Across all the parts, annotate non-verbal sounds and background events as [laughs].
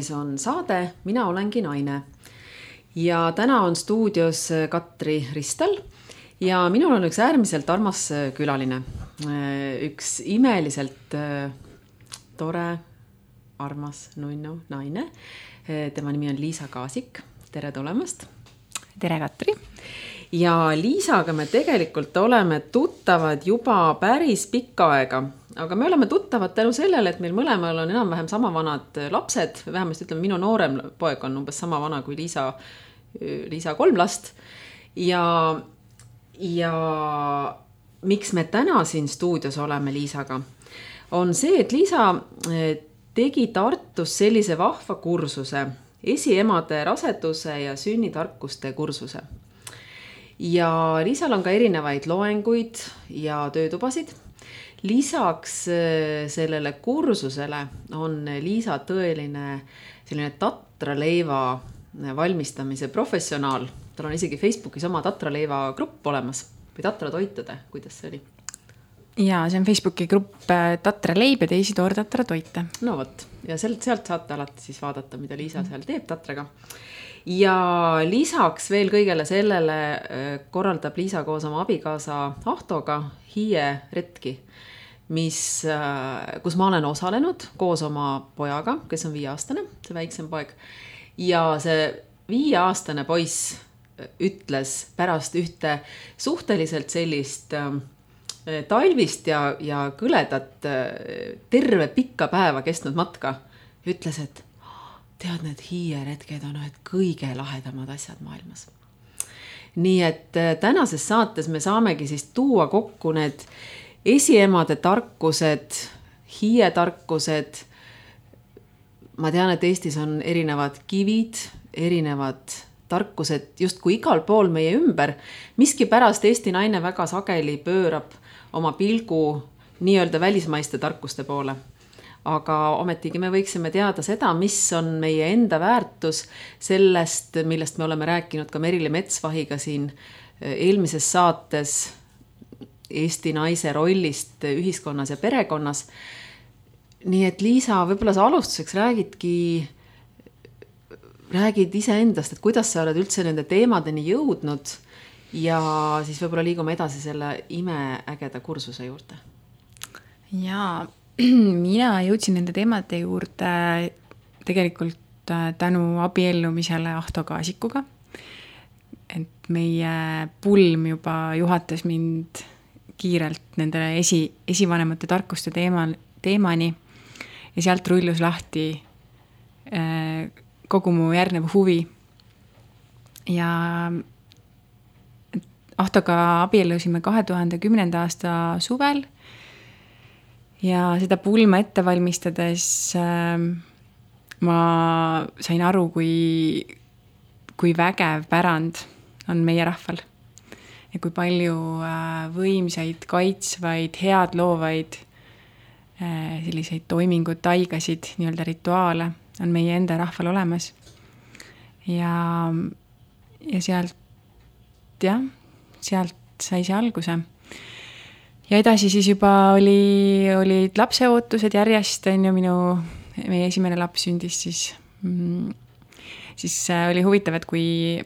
eetris on saade Mina olengi naine. ja täna on stuudios Katri Ristel ja minul on üks äärmiselt armas külaline. üks imeliselt äh, tore, armas nunnu naine. tema nimi on Liisa Kaasik, tere tulemast. tere, Katri ja Liisaga me tegelikult oleme tuttavad juba päris pikka aega, aga me oleme tuttavad tänu sellele, et meil mõlemal on enam-vähem sama vanad lapsed, vähemasti ütleme, minu noorem poeg on umbes sama vana kui Liisa, Liisa kolm last. ja, ja miks me täna siin stuudios oleme Liisaga, on see, et Liisa eh, tegi Tartus sellise vahva kursuse, esiemade raseduse ja sünnitarkuste kursuse ja Liisal on ka erinevaid loenguid ja töötubasid. Lisaks äh, sellele kursusele on Liisa tõeline selline tatraleiva valmistamise professionaal. tal on isegi Facebookis oma tatraleiva grupp olemas või tatratoitude, kuidas see oli? ja see on Facebooki grupp äh, Tatra leib ja teisi toortatra toite. no vot ja sealt, sealt saate alati siis vaadata, mida Liisa seal teeb tatraga ja lisaks veel kõigele sellele äh, korraldab Liisa koos oma abikaasa Ahtoga Hiie retki, mis, äh, kus ma olen osalenud koos oma pojaga, kes on viieaastane, see väiksem poeg. ja see viieaastane poiss ütles pärast ühte suhteliselt sellist äh, talvist ja, ja kõledat terve pikka päeva kestnud matka, ütles, et tead, need hiieretked on ühed kõige lahedamad asjad maailmas. nii et äh, tänases saates me saamegi siis tuua kokku need esiemade tarkused, hiietarkused. ma tean, et Eestis on erinevad kivid, erinevad tarkused justkui igal pool meie ümber. miskipärast Eesti naine väga sageli pöörab oma pilgu nii-öelda välismaiste tarkuste poole aga ometigi me võiksime teada seda, mis on meie enda väärtus sellest, millest me oleme rääkinud ka Merilin Metsvahiga siin eh, eelmises saates Eesti naise rollist ühiskonnas ja perekonnas. nii et Liisa, võib-olla sa alustuseks räägidki, räägid iseendast, et kuidas sa oled üldse nende teemadeni jõudnud ja siis võib-olla liigume edasi selle imeägeda kursuse juurde. jaa [clears throat] mina jõudsin nende teemade juurde tegelikult äh, tänu abiellumisele Ahto Kaasikuga. et meie pulm juba juhatas mind kiirelt nende esi, esivanemate tarkuste teema, teemani ja sealt rullus lahti äh, kogu mu järgnev huvi. ja Ahtoga abiellusime kahe tuhande kümnenda aasta suvel ja seda pulma ette valmistades äh, ma sain aru, kui, kui vägev pärand on meie rahval. Ja kui palju äh, võimsaid, kaitsvaid, head loovaid äh, selliseid toiminguid, taigasid, nii-öelda rituaale on meie enda rahval olemas. ja, ja sealt, jah, sealt sai see alguse ja edasi siis juba oli, olid lapseootused järjest, on ju, minu, meie esimene laps sündis siis mm,, siis äh, oli huvitav, et kui,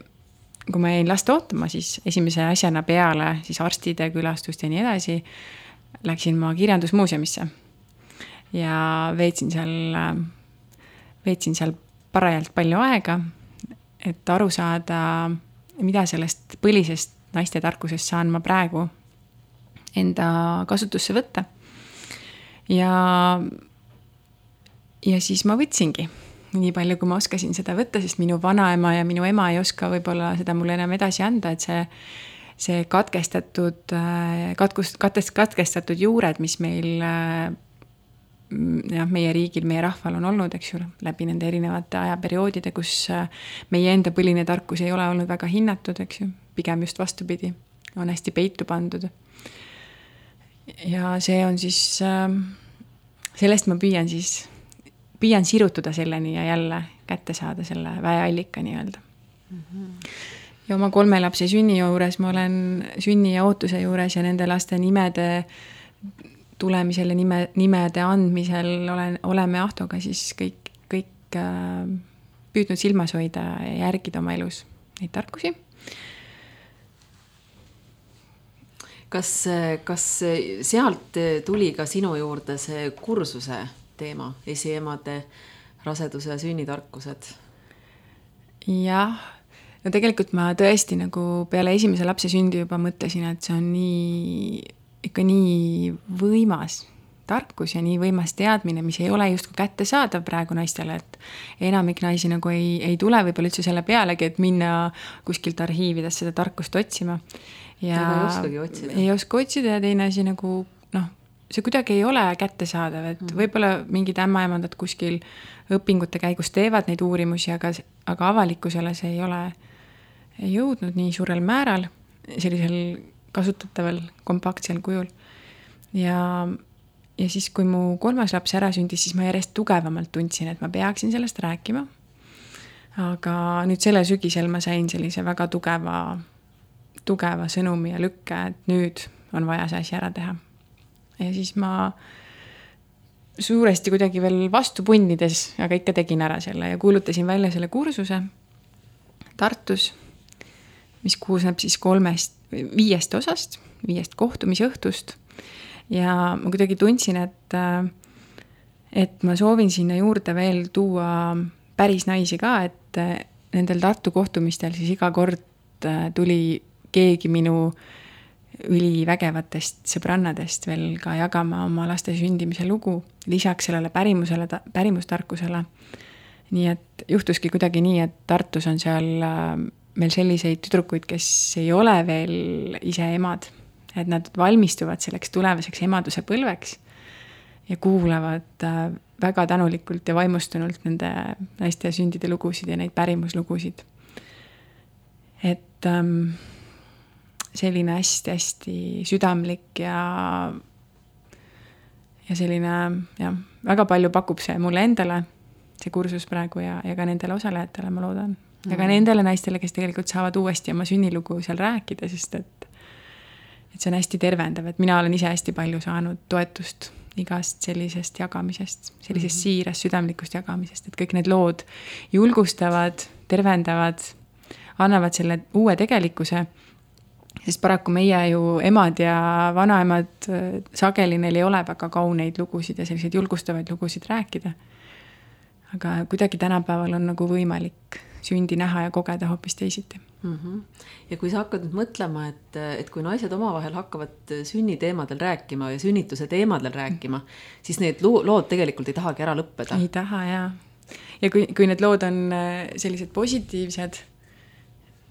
kui ma jäin last ootama, siis esimese asjana peale siis arstide külastust ja nii edasi, läksin ma kirjandusmuuseumisse. ja veetsin seal, veetsin seal parajalt palju aega, et aru saada, mida sellest põlisest naiste tarkusest saan ma praegu enda kasutusse võtta. ja, ja siis ma võtsingi nii palju, kui ma oskasin seda võtta, sest minu vanaema ja minu ema ei oska võib-olla seda mulle enam edasi anda, et see, see katkestatud, katkust-, katkest-, katkestatud juured, mis meil jah, meie riigil, meie rahval on olnud, eks ju, läbi nende erinevate ajaperioodide, kus meie enda põline tarkus ei ole olnud väga hinnatud, eks ju, pigem just vastupidi, on hästi peitu pandud. Ja see on siis sellest ma püüan siis, püüan sirutuda selleni ja jälle kätte saada selle väeallika nii-öelda mm. -hmm. ja oma kolme lapse sünni juures ma olen, sünni ja ootuse juures ja nende laste nimede tulemisel ja nime, nimede andmisel olen, oleme Ahtoga siis kõik, kõik äh, püüdnud silmas hoida ja järgida oma elus neid tarkusi. kas, kas sealt tuli ka sinu juurde see kursuse teema, esiemade raseduse ja sünnitarkused? jah, no tegelikult ma tõesti nagu peale esimese lapse sündi juba mõtlesin, et see on nii, ikka nii võimas tarkus ja nii võimas teadmine, mis ei ole justkui kättesaadav praegu naistele, et enamik naisi nagu ei, ei tule võib-olla üldse selle pealegi, et minna kuskilt arhiividest seda tarkust otsima. ja ei oskagi otsida. ei oska otsida ja teine asi nagu noh, see kuidagi ei ole kättesaadav, et mm. võib-olla mingid ämmaemandad kuskil õpingute käigus teevad neid uurimusi, aga, aga avalikkusele see ei ole jõudnud nii suurel määral, sellisel kasutataval kompaktsel kujul. ja, ja siis, kui mu kolmas laps ära sündis, siis ma järjest tugevamalt tundsin, et ma peaksin sellest rääkima. aga nüüd sellel sügisel ma sain sellise väga tugeva, tugeva sõnumi ja lükke, et nüüd on vaja see asi ära teha. Ja siis ma suuresti kuidagi veel vastu punnides, aga ikka tegin ära selle ja kuulutasin välja selle kursuse Tartus, mis koosneb siis kolmest, viiest osast, viiest kohtumisõhtust. ja ma kuidagi tundsin, et, et ma soovin sinna juurde veel tuua päris naisi ka, et nendel Tartu kohtumistel siis iga kord tuli keegi minu äh, ülivägevatest sõbrannadest veel ka jagama oma laste sündimise lugu, lisaks sellele pärimusele, pärimustarkusele. nii et juhtuski kuidagi nii, et Tartus on seal äh, meil selliseid tüdrukuid, kes ei ole veel ise emad, et nad valmistuvad selleks tulevaseks emaduse põlveks ja kuulavad äh, väga tänulikult ja vaimustunult nende naiste sündide lugusid ja neid pärimuslugusid. et ähm, selline hästi-hästi südamlik ja ja selline jah, väga palju pakub see mulle endale, see kursus praegu ja, ja ka nendele osalejatele, ma loodan. ja ka mm. nendele naistele, kes tegelikult saavad uuesti oma sünnilugu seal rääkida, sest et et see on hästi tervendav, et mina olen ise hästi palju saanud toetust igast sellisest jagamisest, sellisest mm -hmm. siirast südamlikust jagamisest, et kõik need lood julgustavad, tervendavad, annavad selle uue tegelikkuse sest paraku meie ju emad ja vanaemad, äh, sageli neil ei ole väga kauneid lugusid ja selliseid julgustavaid lugusid rääkida. aga kuidagi tänapäeval on nagu võimalik sündi näha ja kogeda hoopis teisiti mm. -hmm. ja kui sa hakkad nüüd mõtlema, et, et kui naised omavahel hakkavad sünniteemadel rääkima ja sünnituse teemadel rääkima, siis need lood tegelikult ei tahagi ära lõppeda. ei taha jaa. ja kui, kui need lood on äh, sellised positiivsed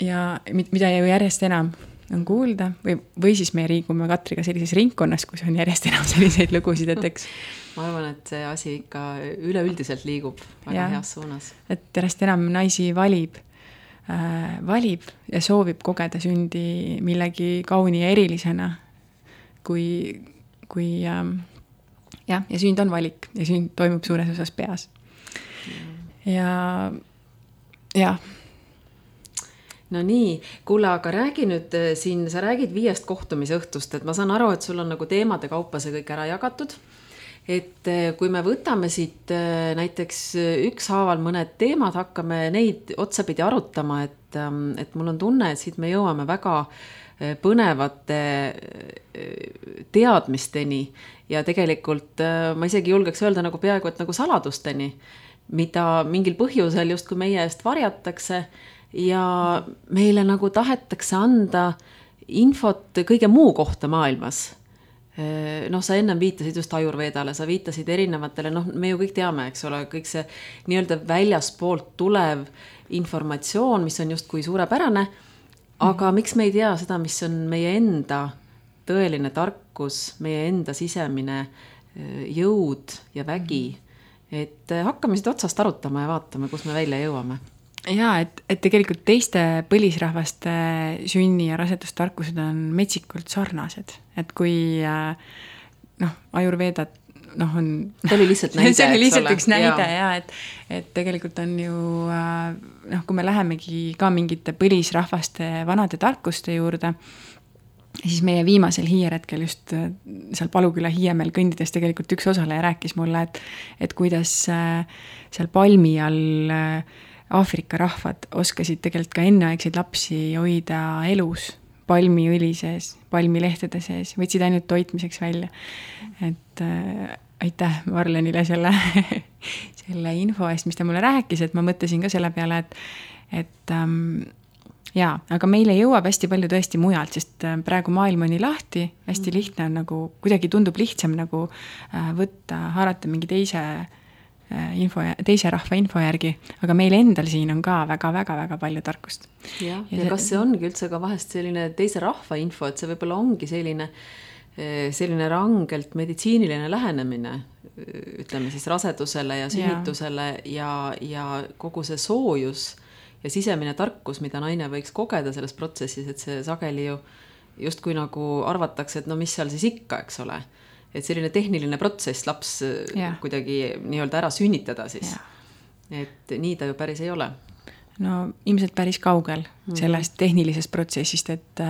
ja mida ju järjest enam on kuulda või, või siis me liigume Katriga sellises ringkonnas, kus on järjest enam selliseid lugusid, et eks. [laughs] ma arvan, et see asi ikka üleüldiselt liigub väga ja, heas suunas. et järjest enam naisi valib äh,, valib ja soovib kogeda sündi millegi kauni ja erilisena. kui, kui ähm, jah, ja sünd on valik ja sünd toimub suures osas peas. ja, jah no nii, kuule, aga räägi nüüd äh, siin, sa räägid viiest kohtumisõhtust, et ma saan aru, et sul on nagu teemade kaupa see kõik ära jagatud. et äh, kui me võtame siit äh, näiteks ükshaaval mõned teemad, hakkame neid otsapidi arutama, et, ähm, et mul on tunne, et siit me jõuame väga põnevate teadmisteni ja tegelikult ma isegi julgeks öelda nagu peaaegu et nagu saladusteni, mida mingil põhjusel justkui meie eest varjatakse ja meile nagu tahetakse anda infot kõige muu kohta maailmas. noh, sa ennem viitasid just Ajurveedale, sa viitasid erinevatele, noh, me ju kõik teame, eks ole, kõik see nii-öelda väljaspoolt tulev informatsioon, mis on justkui suurepärane. aga mm. miks me ei tea seda, mis on meie enda tõeline tarkus, meie enda sisemine jõud ja vägi. et hakkame siit otsast arutama ja vaatame, kus me välja jõuame jaa, et, et tegelikult teiste põlisrahvaste sünni- ja rasedustarkused on metsikult sarnased, et kui äh, noh, Ajurveedat noh, on. see oli lihtsalt näide [laughs] see oli lihtsalt üks näide ja, ja et, et tegelikult on ju äh, noh, kui me lähemegi ka mingite põlisrahvaste vanade tarkuste juurde, ja siis meie viimasel hiieretkel just äh, seal Paluküla Hiiemeel kõndides tegelikult üks osaleja rääkis mulle, et, et kuidas seal palmi all äh, Aafrika rahvad oskasid tegelikult ka enneaegseid lapsi hoida elus palmiõli sees, palmilehtede sees, võtsid ainult toitmiseks välja. et äh, aitäh Marlenile selle [laughs] selle info eest, mis ta mulle rääkis, et ma mõtlesin ka selle peale, et, et ähm, jaa, aga meile jõuab hästi palju tõesti mujalt, sest äh, praegu maailm on nii lahti, hästi mm. lihtne on nagu, kuidagi tundub lihtsam nagu äh, võtta, haarata mingi teise äh, info, teise rahva info järgi, aga meil endal siin on ka väga-väga-väga palju tarkust. jah, ja, ja kas see ongi üldse ka vahest selline teise rahva info, et see võib-olla ongi selline, selline rangelt meditsiiniline lähenemine, ütleme siis rasedusele ja sünnitusele ja, ja, ja kogu see soojus ja sisemine tarkus, mida naine võiks kogeda selles protsessis, et see sageli ju justkui nagu arvatakse, et no mis seal siis ikka, eks ole. Et selline tehniline protsess, laps yeah. kuidagi nii-öelda ära sünnitada siis yeah.. et nii ta ju päris ei ole. no ilmselt päris kaugel mm -hmm. sellest tehnilisest protsessist, et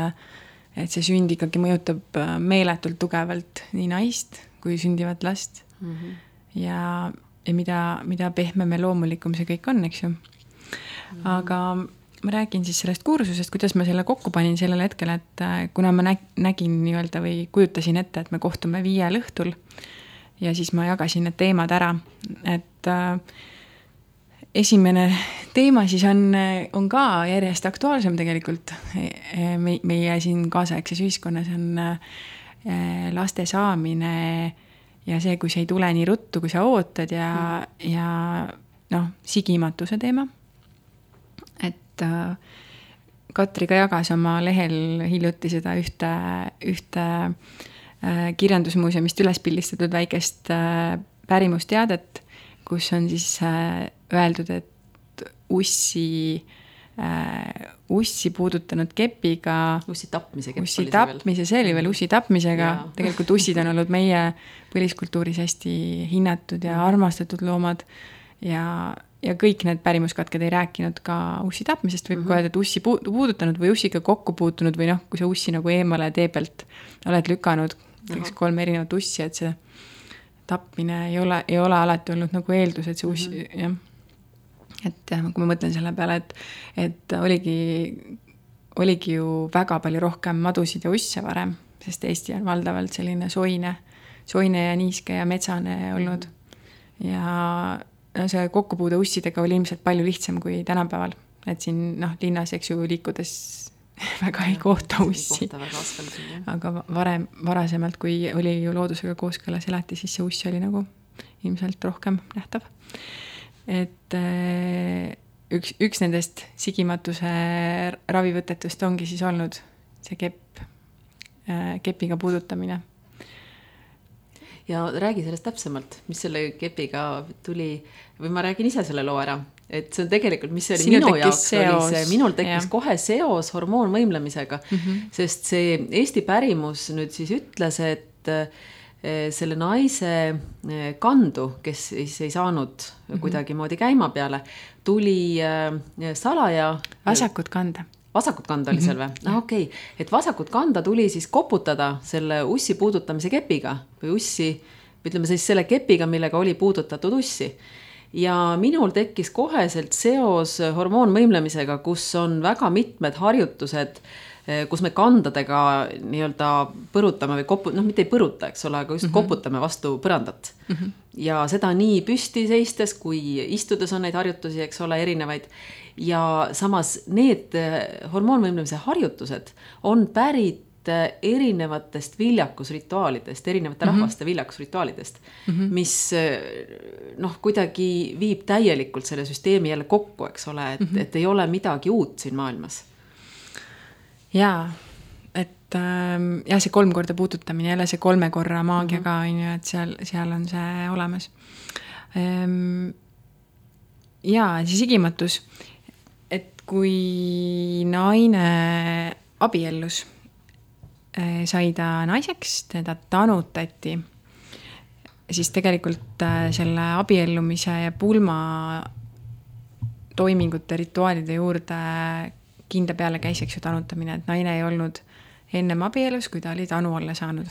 et see sünd ikkagi mõjutab äh, meeletult tugevalt nii naist kui sündivat last mm. -hmm. ja, ja mida, mida pehmem ja loomulikum see kõik on, eks ju aga ma räägin siis sellest kursusest, kuidas ma selle kokku panin sellel hetkel, et äh, kuna ma näg-, nägin nii-öelda või kujutasin ette, et me kohtume viiel õhtul ja siis ma jagasin need teemad ära, et äh, esimene teema siis on, on ka järjest aktuaalsem tegelikult e, e, me, meie siin kaasaegses ühiskonnas on äh, laste saamine ja see, kui see ei tule nii ruttu, kui sa ootad ja mm., ja noh, sigimatuse teema et äh, Katri ka jagas oma lehel hiljuti seda ühte, ühte äh, kirjandusmuuseumist üles pildistatud väikest äh, pärimusteadet, kus on siis öeldud, et ussi ussi puudutanud kepiga. ussi tapmise kepp ussi tapmise, see oli veel ussi tapmisega, tegelikult ussid on olnud meie põliskultuuris hästi hinnatud ja armastatud loomad. ja ja kõik need pärimuskatked ei rääkinud ka ussi tapmisest, võib mm -hmm. ka öelda, et ussi puudutanud või ussiga kokku puutunud või noh, kui sa ussi nagu eemale tee pealt oled lükanud, näiteks kolm erinevat ussi, et see tapmine ei ole, ei ole alati olnud nagu eeldus, et see uss mm, -hmm. jah. et jah, kui ma mõtlen selle peale, et, et oligi, oligi ju väga palju rohkem madusid ja usse varem, sest Eesti on valdavalt selline soine, soine ja niiske ja metsane olnud. ja see kokkupuude ussidega oli ilmselt palju lihtsam kui tänapäeval. et siin noh, linnas, eks ju, liikudes [laughs] väga ei kohta ussi. aga varem, varasemalt, kui oli ju loodusega kooskõlas elati, siis see uss oli nagu ilmselt rohkem nähtav. et äh, üks, üks nendest sigimatuse ravivõtetest ongi siis olnud see kepp, äh, kepiga puudutamine ja räägi sellest täpsemalt, mis selle kepiga tuli või ma räägin ise selle loo ära, et see on tegelikult, mis see oli Sinul minu jaoks, oli see, minul tekkis ja. kohe seos hormoonvõimlemisega mm, -hmm. sest see Eesti pärimus nüüd siis ütles, et eh, selle naise eh, kandu, kes siis ei saanud mm -hmm. kuidagimoodi käima peale, tuli eh, salaja. vasakut kanda vasakut kanda oli seal või? Mhm. ah okei et vasakut kanda tuli siis koputada selle ussi puudutamise kepiga või ussi, ütleme siis selle kepiga, millega oli puudutatud ussi. ja minul tekkis koheselt seos hormoonvõimlemisega, kus on väga mitmed harjutused eh, kus me kandadega nii-öelda põrutame või kopu-, noh, mitte ei põruta, eks ole, aga just mm -hmm. koputame vastu põrandat mm. -hmm. ja seda nii püsti seistes kui istudes on neid harjutusi, eks ole, erinevaid ja samas need eh, hormoonvõimlemise harjutused on pärit eh, erinevatest viljakusrituaalidest, erinevate mm -hmm. rahvaste viljakusrituaalidest mm, -hmm. mis eh, noh, kuidagi viib täielikult selle süsteemi jälle kokku, eks ole, et mm, -hmm. et ei ole midagi uut siin maailmas. jaa, et ähm, jah, see kolm korda puudutamine, jälle see kolme korra maagia -hmm. ka on ju, et seal, seal on see olemas ehm,. jaa, see sigimatus kui naine abiellus, eh, sai ta naiseks, teda tanutati, siis tegelikult eh, selle abiellumise ja pulma toimingute, rituaalide juurde kindla peale käis, eks ju, tanutamine, et naine ei olnud, ennem abielus, kui ta oli tanu alla saanud.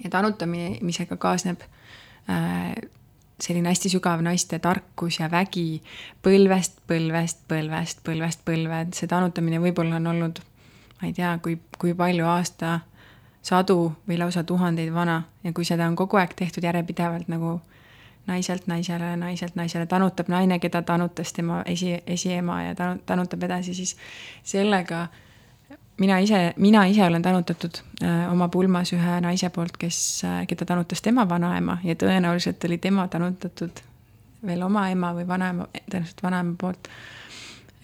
ja tanutamisega kaasneb äh, selline hästi sügav naiste tarkus ja vägi. Põlvest, põlvest, põlvest, põlvest põlve, et see tanutamine võib-olla on olnud, ma ei tea, kui, kui palju aasta, sadu või lausa tuhandeid vana. Ja kui seda on kogu aeg tehtud järjepidevalt nagu naiselt naisele, naiselt naisele, tanutab naine, keda tanutas tema esi, esiema ja tanu-, tanutab edasi, siis sellega äh, mina ise, mina ise olen tanutatud äh, oma pulmas ühe naise poolt, kes äh,, keda tanutas tema vanaema ja tõenäoliselt oli tema tanutatud veel oma ema või vanaema, tõenäoliselt vanaema poolt.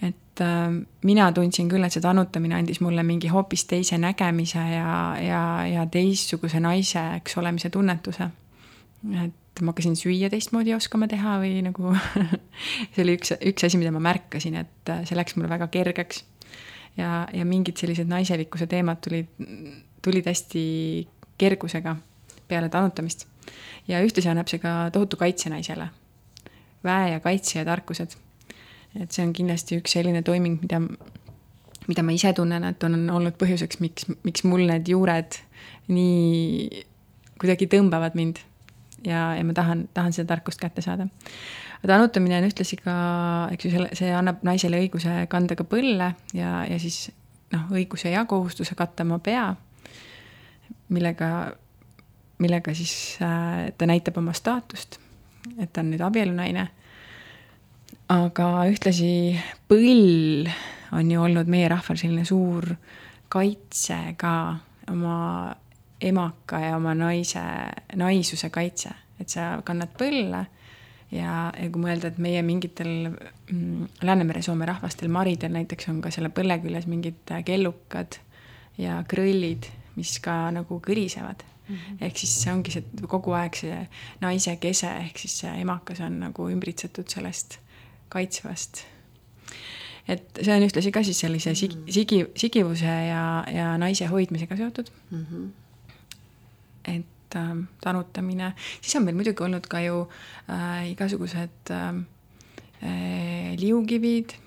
et äh, mina tundsin küll, et see tanutamine andis mulle mingi hoopis teise nägemise ja, ja, ja teistsuguse naiseks olemise tunnetuse. et ma hakkasin süüa teistmoodi oskama teha või nagu [laughs] see oli üks, üks asi, mida ma märkasin, et äh, see läks mulle väga kergeks ja, ja mingid sellised naiselikkuse teemad tulid, tulid hästi kergusega peale tanutamist. ja ühtlasi annab see ka tohutu kaitse naisele. väe ja kaitse ja tarkused. et see on kindlasti üks selline toiming, mida, mida ma ise tunnen, et on olnud põhjuseks, miks, miks mul need juured nii kuidagi tõmbavad mind. ja, ja ma tahan, tahan seda tarkust kätte saada tanutamine on ühtlasi ka, eks ju, selle, see annab naisele õiguse kanda ka põlle ja, ja siis noh, õiguse ja kohustuse katta oma pea, millega, millega siis äh, ta näitab oma staatust, et ta on nüüd abielunaine. aga ühtlasi põll on ju olnud meie rahval selline suur kaitse ka oma emaka ja oma naise, naisuse kaitse, et sa kannad põlle ja, ja kui mõelda, et meie mingitel mm, Läänemere-Soome rahvastel maridel näiteks on ka selle põlle küljes mingid äh, kellukad ja krõllid, mis ka nagu kõrisevad mm. -hmm. ehk siis see ongi see kogu aeg see naise kese ehk siis see emakas on nagu ümbritsetud sellest kaitsvast. et see on ühtlasi ka siis sellise sigi, mhm. sigi, sigivuse ja, ja naise hoidmisega seotud mm. -hmm. et äh, tanutamine, siis on meil muidugi olnud ka ju äh, igasugused äh, äh, liukivid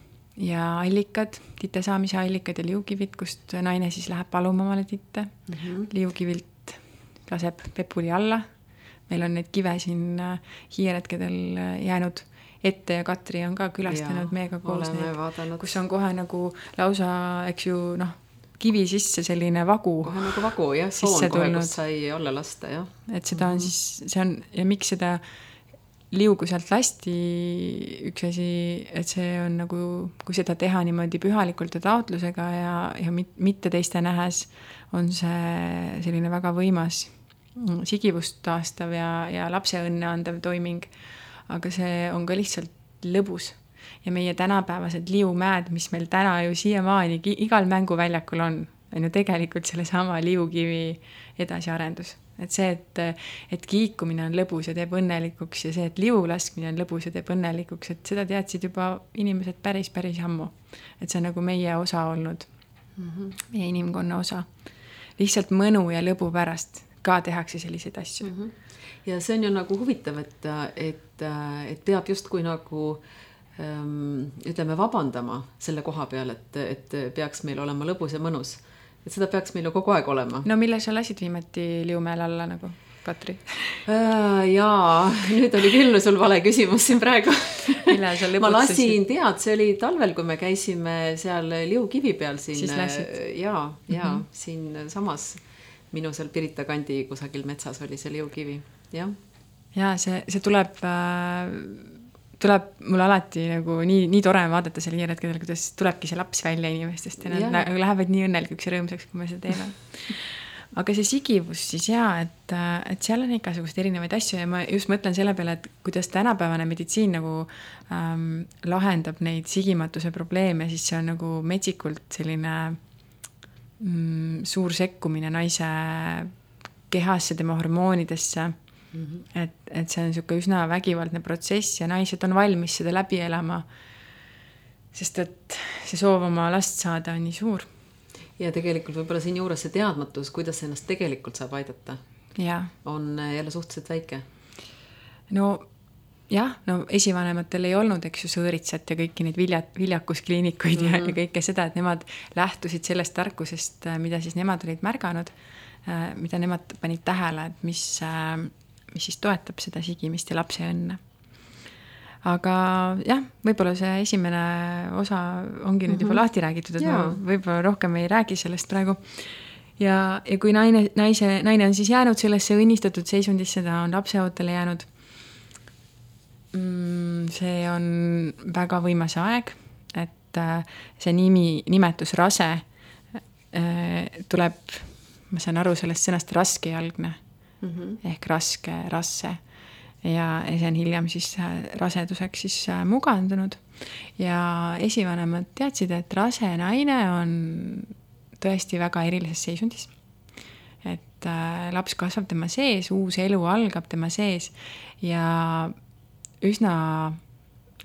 ja allikad, titte saamise allikad ja liukivid, kust naine siis läheb paluma omale titte mm. -hmm. liukivilt laseb pepuli alla. meil on neid kive siin äh, hiieretkedel äh, jäänud ette ja Katri on ka külastanud ja, meiega koos neid, kus on kohe nagu lausa, eks ju, noh kivi sisse selline vagu. kohe nagu vagu jah, soon kohe, kus sai alla lasta jah. et seda on -hmm. siis, see on ja miks seda liugu sealt lasti, üks asi, et see on nagu, kui seda teha niimoodi pühalikult ja taotlusega ja, ja mitte teiste nähes, on see selline väga võimas sigivust taastav ja, ja lapseõnne andev toiming. aga see on ka lihtsalt lõbus ja meie tänapäevased liumäed, mis meil täna ju siiamaani igal mänguväljakul on, on ju tegelikult sellesama liukivi edasiarendus. et see, et, et kiikumine on lõbus ja teeb õnnelikuks ja see, et liu laskmine on lõbus ja teeb õnnelikuks, et seda teadsid juba inimesed päris, päris ammu. et see on nagu meie osa olnud mm, -hmm. meie inimkonna osa. lihtsalt mõnu ja lõbu pärast ka tehakse selliseid asju mm. -hmm. ja see on ju nagu huvitav, et, et, et peab justkui nagu äh, ütleme, vabandama selle koha peal, et, et peaks meil olema lõbus ja mõnus. et seda peaks meil ju kogu aeg olema. no millal sa lasid viimati Liumäel alla nagu, Katri äh,? jaa, nüüd oli küll sul vale küsimus siin praegu millal sa lõbutsesid? ma lasin, tead, see oli talvel, kui me käisime seal Liukivi peal siin. siis lasid? jaa, jaa mm, -hmm. siinsamas minu seal Pirita kandi kusagil metsas oli see Liukivi, jah. jaa, see, see tuleb äh tuleb mul alati nagu nii, nii tore vaadata seal hiiretkedel, kuidas tulebki see laps välja inimestest ja nad ja. nagu lähevad nii õnnelikuks ja rõõmsaks, kui me seda teeme. [laughs] aga see sigivus siis jaa, et, et seal on igasuguseid erinevaid asju ja ma just mõtlen selle peale, et kuidas tänapäevane meditsiin nagu ähm, lahendab neid sigimatuse probleeme, siis see on nagu metsikult selline mm, suur sekkumine naise kehasse, tema hormoonidesse mm. -hmm. et, et see on niisugune üsna vägivaldne protsess ja naised on valmis seda läbi elama. sest et see soov oma last saada on nii suur. ja tegelikult võib-olla siinjuures see teadmatus, kuidas ennast tegelikult saab aidata, on jälle suhteliselt väike. no jah, no esivanematel ei olnud, eks ju, sõõritsat ja kõiki neid vilja, viljakuskliinikuid mm -hmm. ja, mhm. kõike seda, et nemad lähtusid sellest tarkusest, äh, mida siis nemad olid märganud, äh, mida nemad panid tähele, et mis, äh, mis siis toetab seda sigimist ja lapse õnne. aga jah, võib-olla see esimene osa ongi nüüd mm -hmm. juba mhm. lahti räägitud, et ja. ma võib-olla rohkem ei räägi sellest praegu ja, ja kui naine, naise, naine on siis jäänud sellesse õnnistatud seisundisse, ta on lapseootele jäänud mm,? see on väga võimas aeg, et äh, see nimi, nimetus rase äh, tuleb, ma saan aru sellest sõnast raskejalgne mm -hmm. ehk raske, rasse ja, ja see on hiljem siis äh, raseduseks siis mugandunud. ja esivanemad teadsid, et rase naine on tõesti väga erilises seisundis. et äh, laps kasvab tema sees, uus elu algab tema sees ja üsna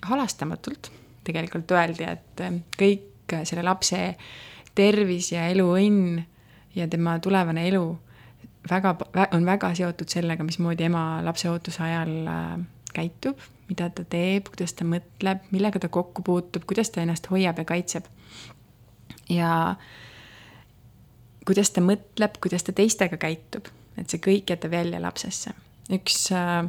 halastamatult tegelikult öeldi, et äh, kõik selle lapse tervis ja eluõnn ja tema tulevane elu väga, on väga seotud sellega, mismoodi ema lapse ootuse ajal äh, käitub, mida ta teeb, kuidas ta mõtleb, millega ta kokku puutub, kuidas ta ennast hoiab ja kaitseb. ja kuidas ta mõtleb, kuidas ta teistega käitub, et see kõik jätab jälje lapsesse. üks äh,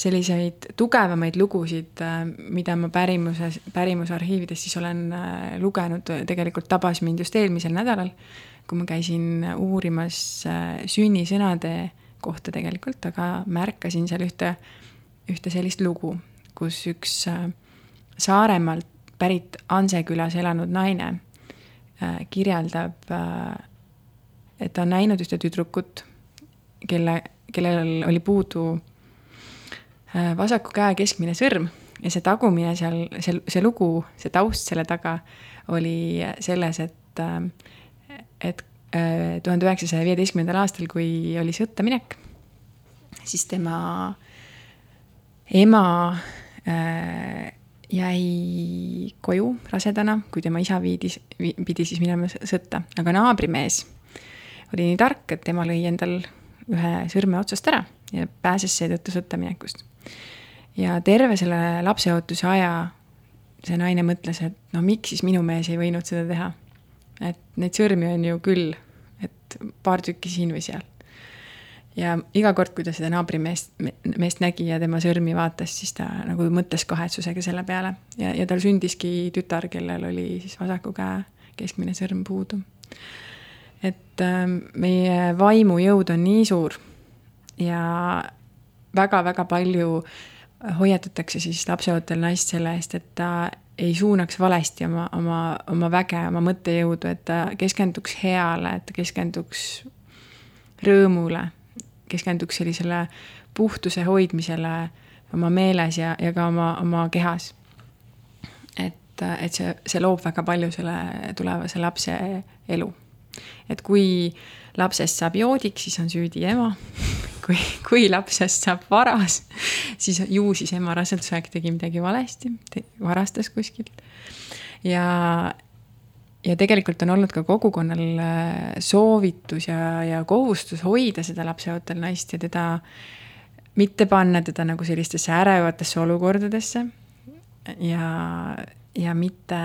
selliseid tugevamaid lugusid, äh, mida ma pärimuses, pärimusarhiivides siis olen lugenud, tegelikult tabas mind just eelmisel nädalal, kui ma käisin uurimas äh, sünnisõnade kohta tegelikult, aga märkasin seal ühte, ühte sellist lugu, kus üks Saaremaalt pärit Anse külas elanud naine kirjeldab, et ta on näinud ühte tüdrukut, kelle, kellel oli puudu Äh, vasaku käe keskmine sõrm ja see tagumine seal, see, see lugu, see taust selle taga oli selles, et, äh, et äh, tuhande üheksasaja viieteistkümnendal aastal, kui oli sõtta minek, siis tema ema äh, jäi koju rasedana, kui tema isa viidis, pidi siis minema sõtta, aga naabrimees oli nii tark, et tema lõi endal ühe sõrme otsast ära ja pääses seetõttu sõtta minekust ja terve selle lapseootuse aja see naine mõtles, et no miks siis minu mees ei võinud seda teha. Et neid sõrmi on ju küll, et paar tükki siin või seal. ja iga kord, kui ta seda naabrimeest, meest nägi ja tema sõrmi vaatas, siis ta nagu mõtles kahetsusega selle peale ja, ja tal sündiski tütar, kellel oli siis vasaku käe keskmine sõrm puudu. et äh, meie vaimujõud on nii suur ja väga-väga palju hoiatatakse siis lapseootel naist selle eest, et ta ei suunaks valesti oma, oma, oma väge, oma mõttejõudu, et ta keskenduks heale, et ta keskenduks rõõmule, keskenduks sellisele puhtuse hoidmisele oma meeles ja, ja ka oma, oma kehas. et, et see, see loob väga palju selle tulevase lapse elu. Et kui lapsest saab joodik, siis on süüdi ema [laughs] kui, kui lapsest saab varas, siis ju siis ema rasedusaeg tegi midagi valesti, varastas kuskilt. ja, ja tegelikult on olnud ka kogukonnal äh, soovitus ja, ja kohustus hoida seda lapseootel naist ja teda, mitte panna teda nagu sellistesse ärevatesse olukordadesse ja, ja mitte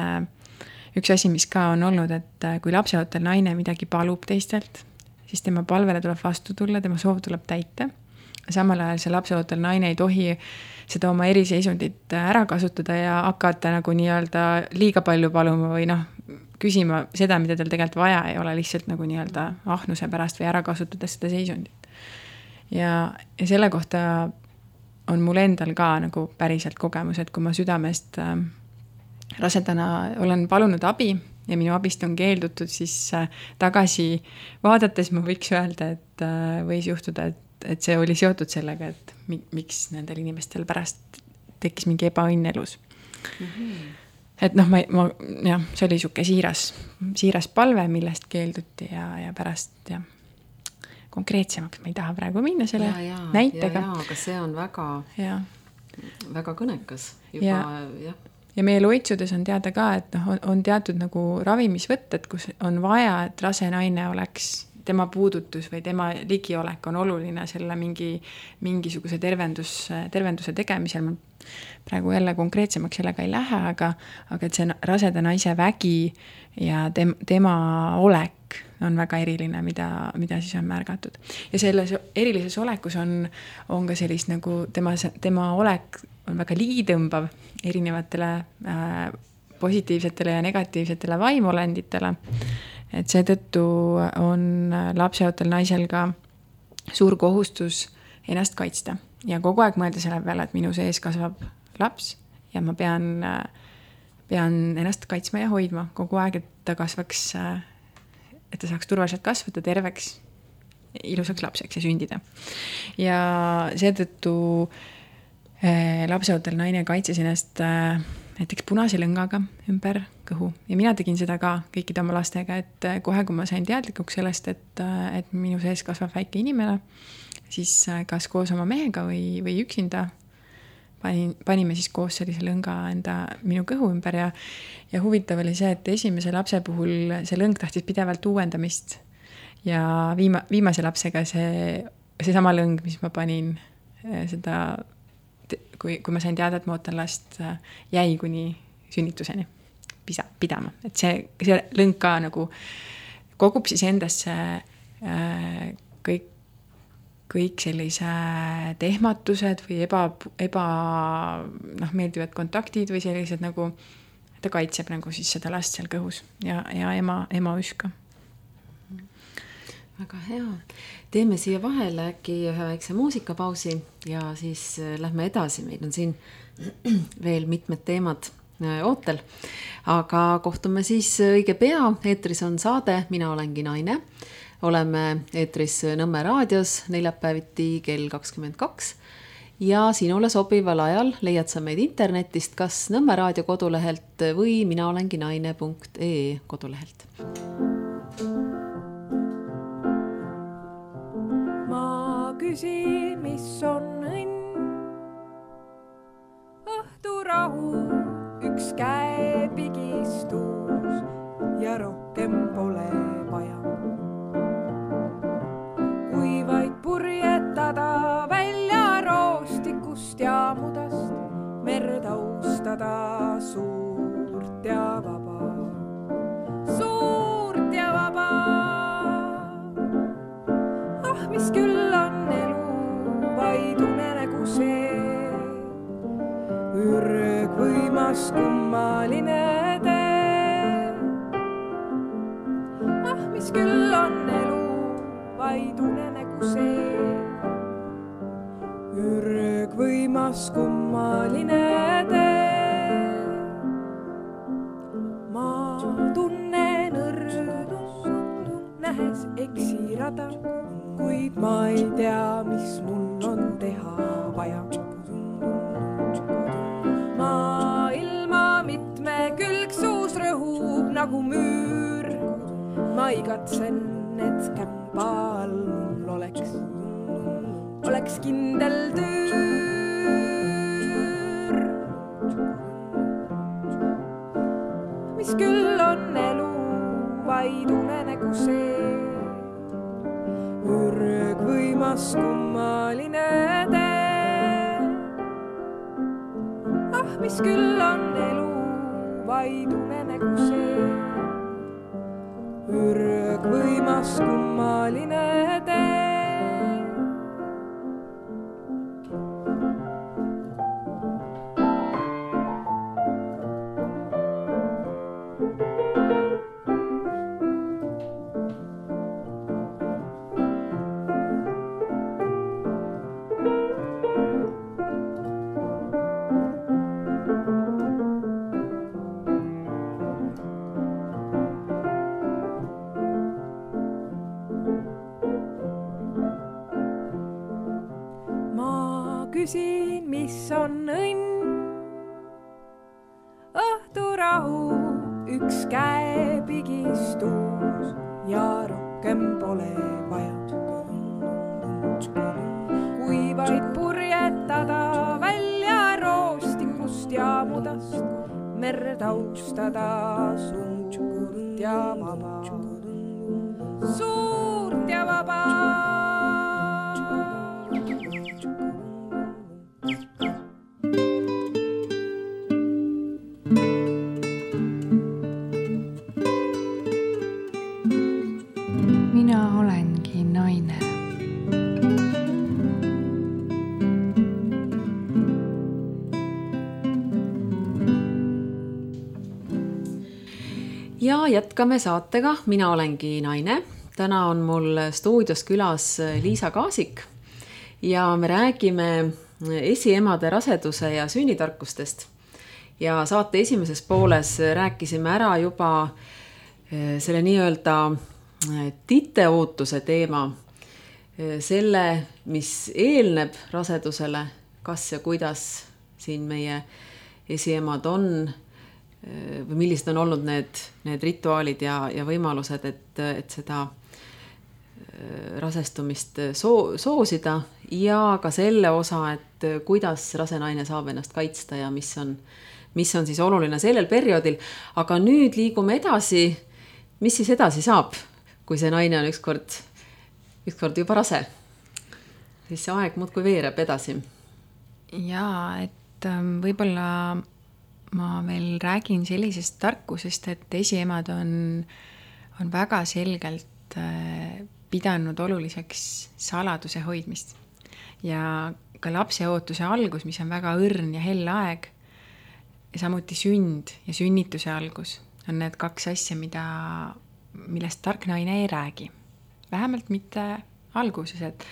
üks asi, mis ka on olnud, et äh, kui lapseootel naine midagi palub teistelt siis tema palvele tuleb vastu tulla, tema soov tuleb täita. samal ajal see lapseootel naine ei tohi seda oma eriseisundit ära kasutada ja hakata nagu nii-öelda liiga palju paluma või noh, küsima seda, mida tal tegelikult vaja ei ole, lihtsalt nagu nii-öelda ahnuse pärast või ära kasutades seda seisundit. ja, ja selle kohta on mul endal ka nagu päriselt kogemus, et kui ma südamest äh, rasedana olen palunud abi ja minu abist on keeldutud, siis äh, tagasi vaadates ma võiks öelda, et äh, võis juhtuda, et, et see oli seotud sellega, et mi, miks nendel inimestel pärast tekkis mingi ebaõnn elus mm. -hmm. et noh, ma, ma jah, see oli sihuke siiras, siiras palve, millest keelduti ja, ja pärast jah konkreetsemaks, ma ei taha praegu minna selle ja, ja, näitega. aga see on väga, väga kõnekas juba ja, jah ja meie loitsudes on teada ka, et noh, on teatud nagu ravimisvõtted, kus on vaja, et rase naine oleks tema puudutus või tema ligiolek on oluline selle mingi, mingisuguse tervendus, tervenduse tegemisel. ma praegu jälle konkreetsemaks sellega ei lähe, aga, aga et see raseda naise vägi ja tem-, tema olek on väga eriline, mida, mida siis on märgatud. ja selles erilises olekus on, on ka sellist nagu tema, tema olek on väga ligitõmbav erinevatele äh, positiivsetele ja negatiivsetele vaimulenditele. et seetõttu on lapseootel naisel ka suur kohustus ennast kaitsta ja kogu aeg mõelda selle peale, et minu sees kasvab laps ja ma pean, pean ennast kaitsma ja hoidma kogu aeg, et ta kasvaks, et ta saaks turvaliselt kasvada terveks, ilusaks lapseks ja sündida. ja seetõttu eh, lapseootel naine kaitses ennast äh, näiteks punase lõngaga ümber kõhu ja mina tegin seda ka kõikide oma lastega, et äh, kohe, kui ma sain teadlikuks sellest, et, äh, et minu sees kasvab väike inimene, siis äh, kas koos oma mehega või, või üksinda panin, panime siis koos sellise lõnga enda, minu kõhu ümber ja, ja huvitav oli see, et esimese lapse puhul see lõng tahtis pidevalt uuendamist. ja viima-, viimase lapsega see, seesama lõng, mis ma panin seda kui, kui ma sain teada, et ma ootan last, äh, jäi kuni sünnituseni pisa, pidama, et see, see lõng ka nagu kogub siis endasse äh, kõik, kõik sellised ehmatused või eba, eba noh, meeldivad kontaktid või sellised nagu, ta kaitseb nagu siis seda last seal kõhus ja, ja ema, ema üska väga hea, teeme siia vahele äkki ühe väikse muusikapausi ja siis äh, lähme edasi, meil on siin [clears throat] veel mitmed teemad äh, ootel. aga kohtume siis õige pea, eetris on saade Mina olengi naine. oleme eetris Nõmme raadios neljapäeviti kell kakskümmend kaks. Ja sinule sobival ajal leiad sa meid internetist, kas Nõmme raadio kodulehelt või mina olengi naine.ee kodulehelt küsi, mis on õnn. õhturahu, üks käepigistus ja rohkem pole vaja. kui vaid purjetada välja roostikust ja mudast, merd austada suurt ja vaba, jätkame saatega Mina olengi naine. täna on mul stuudios külas Liisa Kaasik ja me räägime esiemade raseduse ja sünnitarkustest. ja saate esimeses pooles rääkisime ära juba eh, selle nii-öelda eh, titeootuse teema, selle, mis eelneb rasedusele, kas ja kuidas siin meie esiemad on või millised on olnud need, need rituaalid ja, ja võimalused, et, et seda äh, rasestumist soo-, soosida ja ka selle osa, et kuidas rase naine saab ennast kaitsta ja mis on, mis on siis oluline sellel perioodil. aga nüüd liigume edasi. mis siis edasi saab, kui see naine on ükskord, ükskord juba rase? siis see aeg muudkui veereb edasi. jaa, et ähm, võib-olla ma veel räägin sellisest tarkusest, et esiemad on, on väga selgelt äh, pidanud oluliseks saladuse hoidmist. ja ka lapseootuse algus, mis on väga õrn ja hell aeg, samuti sünd ja sünnituse algus on need kaks asja, mida, millest tark naine ei räägi. vähemalt mitte alguses, et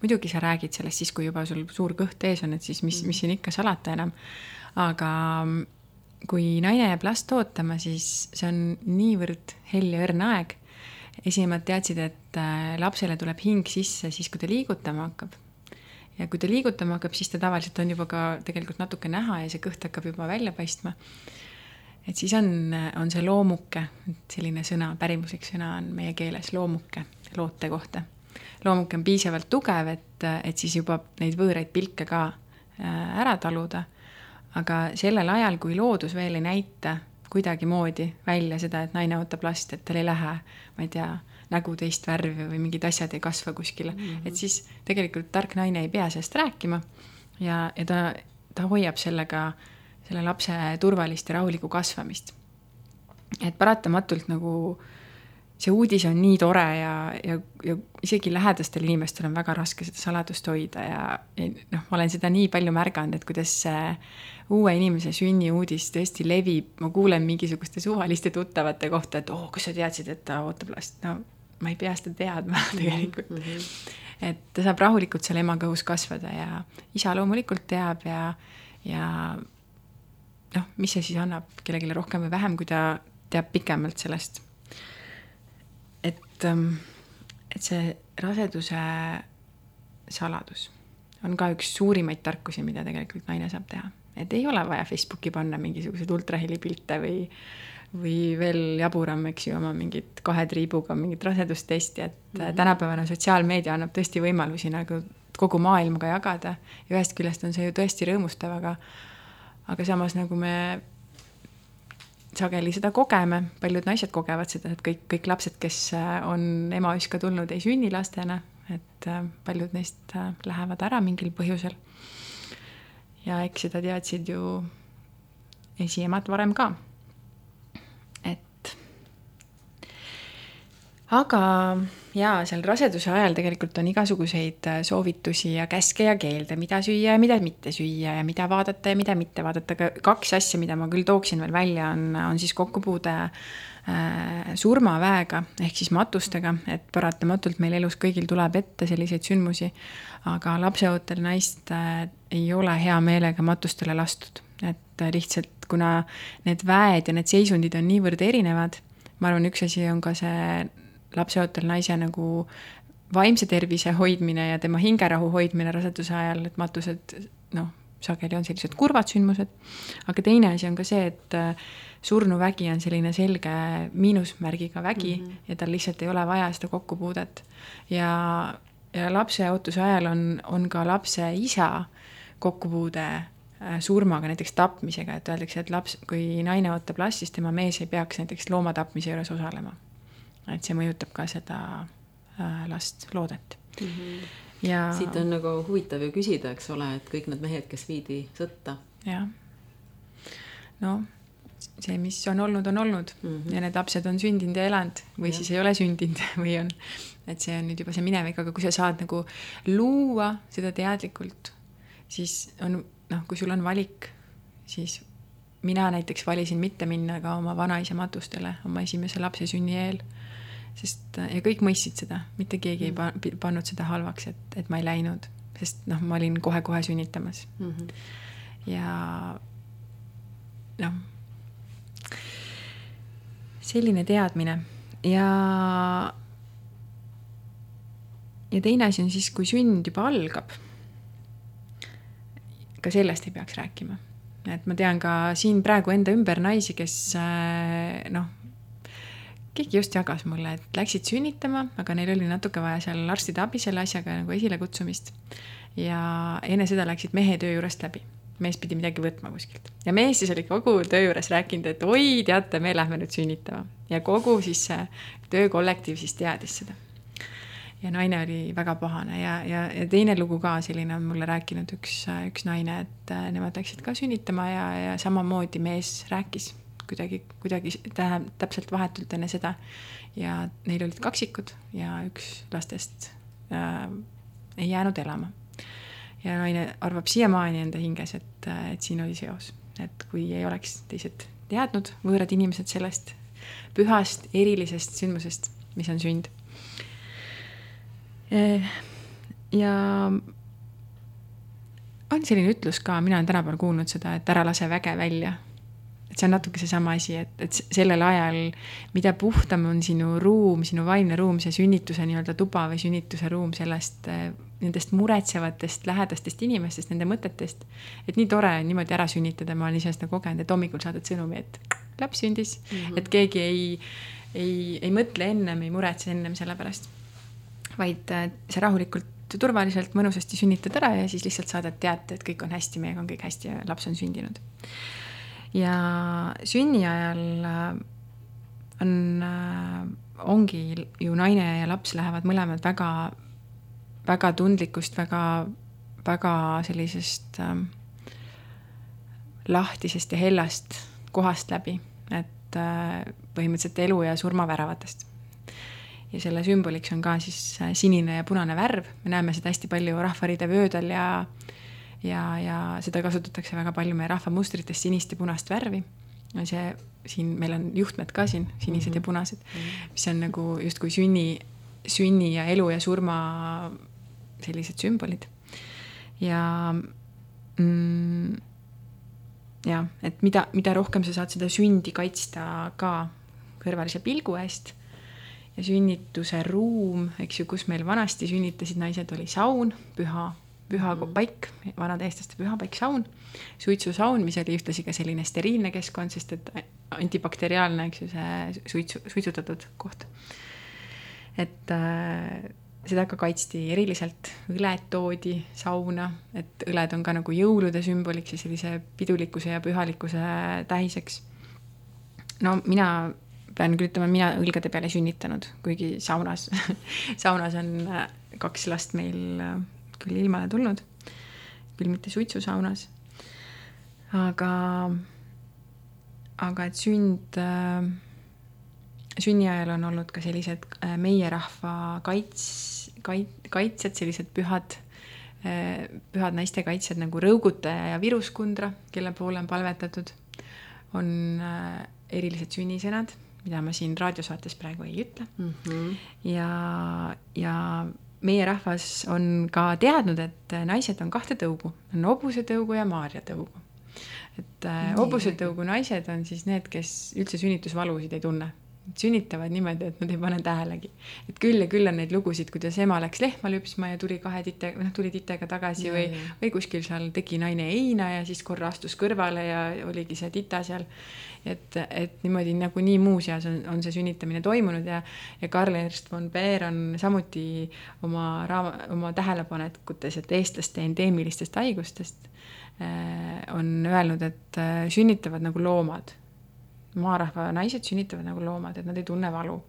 muidugi sa räägid sellest siis, kui juba sul suur kõht ees on, et siis mis, mis siin ikka salata enam. aga kui naine jääb last ootama, siis see on niivõrd hell ja õrn aeg. esimad teadsid, et äh, lapsele tuleb hing sisse siis, kui ta liigutama hakkab ja kui ta liigutama hakkab, siis ta tavaliselt on juba ka tegelikult natuke näha ja see kõht hakkab juba välja paistma. et siis on, on see loomuke, selline sõna, pärimuslik sõna on meie keeles loomuke, loote kohta. loomuke on piisavalt tugev, et, et siis juba neid võõraid pilke ka äh, ära taluda. Aga sellel ajal, kui loodus veel ei näita kuidagimoodi välja seda, et naine ootab last, et tal ei lähe, ma ei tea, nägu teist värvi või mingid asjad ei kasva kuskile mm, -hmm. et siis tegelikult tark naine ei pea sellest rääkima ja, ja ta, ta hoiab sellega selle lapse turvalist ja rahulikku kasvamist. et paratamatult nagu see uudis on nii tore ja, ja, ja isegi lähedastel inimestel on väga raske seda saladust hoida ja, ja noh, ma olen seda nii palju märganud, et kuidas see uue inimese sünniuudis tõesti levib, ma kuulen mingisuguste suvaliste tuttavate kohta, et oo oh,, kas sa teadsid, et ta ootab last, no ma ei pea seda teadma [laughs] tegelikult mm. -hmm. et ta saab rahulikult seal ema kõhus kasvada ja isa loomulikult teab ja, ja noh, mis see siis annab kellelegi rohkem või vähem, kui ta teab pikemalt sellest. et, et see raseduse saladus on ka üks suurimaid tarkusi, mida tegelikult naine saab teha. et ei ole vaja Facebooki panna mingisuguseid ultrahelipilte või, või veel jaburam, eks ju, oma mingit kahe triibuga mingit rasedustesti, et mm -hmm. tänapäevane sotsiaalmeedia annab tõesti võimalusi nagu kogu maailmaga jagada ja ühest küljest on see ju tõesti rõõmustav, aga aga samas nagu me sageli seda kogeme, paljud naised kogevad seda, et kõik, kõik lapsed, kes äh, on emaüska tulnud, ei sünni lastena, et äh, paljud neist äh, lähevad ära mingil põhjusel. ja eks seda teadsid ju esiemad varem ka. et aga jaa, seal raseduse ajal tegelikult on igasuguseid äh, soovitusi ja käske ja keelde, mida süüa ja mida mitte süüa ja mida vaadata ja mida mitte vaadata, aga kaks asja, mida ma küll tooksin veel välja, on, on siis kokkupuude äh, surmaväega ehk siis matustega, et paratamatult meil elus kõigil tuleb ette selliseid sündmusi, aga lapseootel naist äh, ei ole hea meelega matustele lastud, et lihtsalt kuna need väed ja need seisundid on niivõrd erinevad, ma arvan, üks asi on ka see lapseootel naise nagu vaimse tervise hoidmine ja tema hingerahu hoidmine raseduse ajal, et matused noh, sageli on sellised kurvad sündmused. aga teine asi on ka see, et äh, surnuvägi on selline selge miinusmärgiga vägi mm -hmm. ja tal lihtsalt ei ole vaja seda kokkupuudet. ja, ja lapseootuse ajal on, on ka lapse isa kokkupuude äh, surmaga, näiteks tapmisega, et öeldakse, et laps, kui naine ootab last, siis tema mees ei peaks näiteks loomatapmise juures osalema et see mõjutab ka seda äh, last, loodet mm. -hmm. ja siit on nagu huvitav ju küsida, eks ole, et kõik need mehed, kes viidi sõtta. jah. no see, mis on olnud, on olnud mm -hmm. ja need lapsed on sündinud ja elanud või ja. siis ei ole sündinud [laughs] või on, et see on nüüd juba see minevik, aga kui sa saad nagu luua seda teadlikult, siis on noh, kui sul on valik, siis mina näiteks valisin mitte minna ka oma vanaisa matustele oma esimese lapse sünni eel. Sest ja kõik mõistsid seda, mitte keegi mm -hmm. ei pannud seda halvaks, et, et ma ei läinud, sest noh, ma olin kohe-kohe sünnitamas mm. -hmm. ja noh selline teadmine ja, ja teine asi on siis, kui sünd juba algab. ka sellest ei peaks rääkima. et ma tean ka siin praegu enda ümber naisi, kes äh, noh, keegi just jagas mulle, et läksid sünnitama, aga neil oli natuke vaja seal arstide abi selle asjaga nagu esilekutsumist. ja enne seda läksid mehe töö juurest läbi mees pidi midagi võtma kuskilt ja mees siis oli kogu töö juures rääkinud, et oi, teate, me lähme nüüd sünnitama ja kogu siis see töökollektiiv siis teadis seda. ja naine oli väga pahane ja, ja, ja teine lugu ka selline on mulle rääkinud üks, üks naine, et äh, nemad läksid ka sünnitama ja, ja samamoodi mees rääkis kuidagi, kuidagi tähe, täpselt vahetult enne seda. ja neil olid kaksikud ja üks lastest äh, ei jäänud elama ja naine arvab siiamaani enda hinges, et, et siin oli seos, et kui ei oleks teised teadnud, võõrad inimesed sellest pühast erilisest sündmusest, mis on sünd. ja on selline ütlus ka, mina olen tänapäeval kuulnud seda, et ära lase väge välja see on natuke seesama asi, et, et sellel ajal, mida puhtam on sinu ruum, sinu vaimne ruum, see sünnituse nii-öelda tuba või sünnituse ruum sellest, eh, nendest muretsevatest lähedastest inimestest, nende mõtetest. et nii tore on niimoodi ära sünnitada, ma olen ise seda kogenud, et hommikul saadad sõnumi, et laps sündis mm, -hmm. et keegi ei, ei, ei mõtle ennem, ei muretse ennem selle pärast. vaid eh, sa rahulikult turvaliselt, mõnusasti sünnitad ära ja siis lihtsalt saadad teate, et kõik on hästi, meiega on kõik hästi ja laps on sündinud ja sünni ajal äh, on, äh, ongi ju naine ja laps lähevad mõlemad väga, väga tundlikust, väga, väga sellisest äh, lahtisest ja hellast kohast läbi, et äh, põhimõtteliselt elu ja surma väravatest. ja selle sümboliks on ka siis äh, sinine ja punane värv, me näeme seda hästi palju Rahvariide vöödel ja ja, ja seda kasutatakse väga palju meie rahvamustrites, sinist ja punast värvi. see siin, meil on juhtmed ka siin, sinised mm -hmm. ja mhm. punased, mhm. mis on nagu justkui sünni, sünni ja elu ja surma sellised sümbolid. ja mm, jah, et mida, mida rohkem sa saad seda sündi kaitsta ka kõrvalise pilgu eest ja sünnituse ruum, eks ju, kus meil vanasti sünnitasid naised, oli saun, püha pühapaik, vanade eestlaste pühapaik, saun, suitsusaun, mis oli ühtlasi ka selline steriilne keskkond, sest et antibakteriaalne, eks ju, see suitsu, suitsutatud koht. et äh, seda ka kaitsti eriliselt, õled toodi sauna, et õled on ka nagu jõulude sümboliks ja sellise pidulikkuse ja pühalikkuse tähiseks. no mina pean küll ütlema, mina õlgade peale sünnitanud, kuigi saunas [laughs] saunas on äh, kaks last meil äh, küll ilmale tulnud, küll mitte suitsusaunas. aga, aga et sünd äh,, sünni ajal on olnud ka sellised äh, meie rahva kaits-, kait-, kaitsjad, sellised pühad äh,, pühad naiste kaitsjad nagu Rõugutaja ja Viruskundra, kelle poole on palvetatud. on äh, erilised sünnisõnad, mida ma siin raadiosaates praegu ei ütle mm. -hmm. ja, ja meie rahvas on ka teadnud, et naised on kahte tõugu, on hobusetõugu ja maarjatõugu. et äh, hobusetõugu naised on siis need, kes üldse sünnitusvalusid ei tunne. Sünnitavad niimoodi, et nad ei pane tähelegi. et küll ja küll on neid lugusid, kuidas ema läks lehma lüpsma ja tuli kahe tite, noh tuli titega tagasi ja, või, või kuskil seal tegi naine heina ja siis korra astus kõrvale ja oligi see tita seal et, et niimoodi nagunii muuseas on, on see sünnitamine toimunud ja, ja Karl Ernst von Baer on samuti oma raama, oma tähelepanekutes, et eestlaste endeemilistest haigustest äh, on öelnud, et äh, sünnitavad nagu loomad. Maarahva naised sünnitavad nagu loomad, et nad ei tunne valu.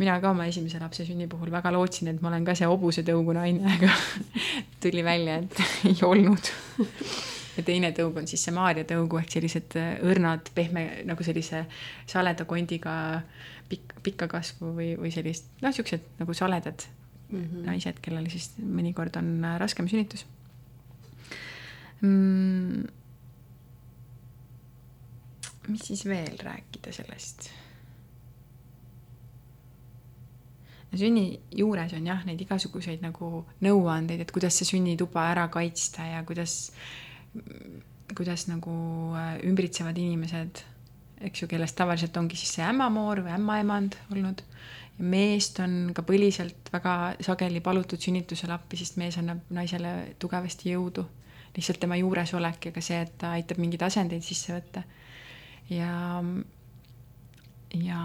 mina ka oma esimese lapse sünni puhul väga lootsin, et ma olen ka see hobusetõugu naine, aga [laughs] tuli välja, et [laughs] ei olnud. ja teine tõug on siis see Maarja tõugu ehk sellised äh, õrnad, pehme nagu sellise saleda kondiga pikk, pikka kasvu või, või sellist, noh, siuksed nagu saledad mm -hmm. naised, kellel siis mõnikord on äh, raskem sünnitus mm,. Mis siis veel rääkida sellest? sünni juures on jah, neid igasuguseid nagu nõuandeid, et kuidas see sünnituba ära kaitsta ja kuidas, kuidas nagu äh, ümbritsevad inimesed, eks ju, kellest tavaliselt ongi siis see ämmamoor või ämmaemand olnud. meest on ka põliselt väga sageli palutud sünnitusel appi, sest mees annab naisele tugevasti jõudu. lihtsalt tema juuresolek ja ka see, et ta aitab mingeid asendeid sisse võtta. Ja ja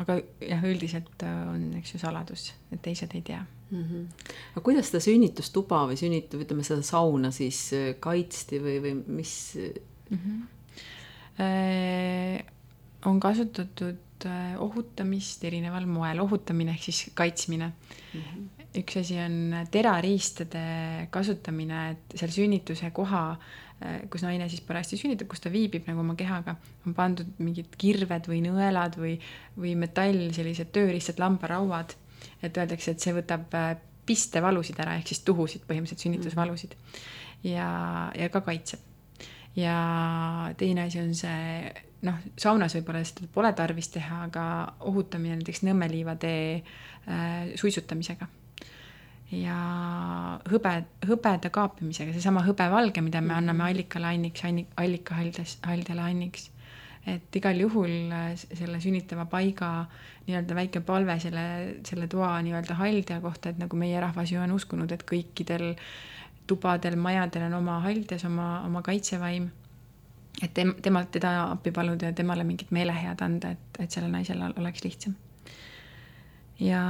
aga jah, üldiselt äh, on, eks ju, saladus, et teised ei tea mm. -hmm. aga kuidas seda sünnitustuba või sünnitu-, ütleme seda sauna siis äh, kaitsti või, või mis mm? -hmm. Äh, on kasutatud ohutamist erineval moel, ohutamine ehk siis kaitsmine mm. -hmm. üks asi on terariistade kasutamine, et seal sünnituse koha Äh, kus naine siis parajasti sünnitab, kus ta viibib nagu oma kehaga, on pandud mingid kirved või nõelad või, või metall, sellised tööriistad, lambarauad. et öeldakse, et see võtab äh, pistevalusid ära, ehk siis tuhusid, põhimõtteliselt sünnitusvalusid. ja, ja ka kaitseb. ja teine asi on see, noh, saunas võib-olla seda pole tarvis teha, aga ohutamine näiteks Nõmme liivatee äh, suitsutamisega ja hõbe, hõbeda kaapimisega, seesama hõbevalge, mida me anname mhm. allikalainniks, allikahaldelainniks. et igal juhul äh, selle sünnitava paiga nii-öelda väike palve selle, selle toa nii-öelda haldja kohta, et nagu meie rahvas ju on uskunud, et kõikidel tubadel, majadel on oma haldjas, oma, oma kaitsevaim. et tem-, temalt teda appi paluda ja temale mingit meelehead anda, et, et sellel naisel oleks lihtsam. ja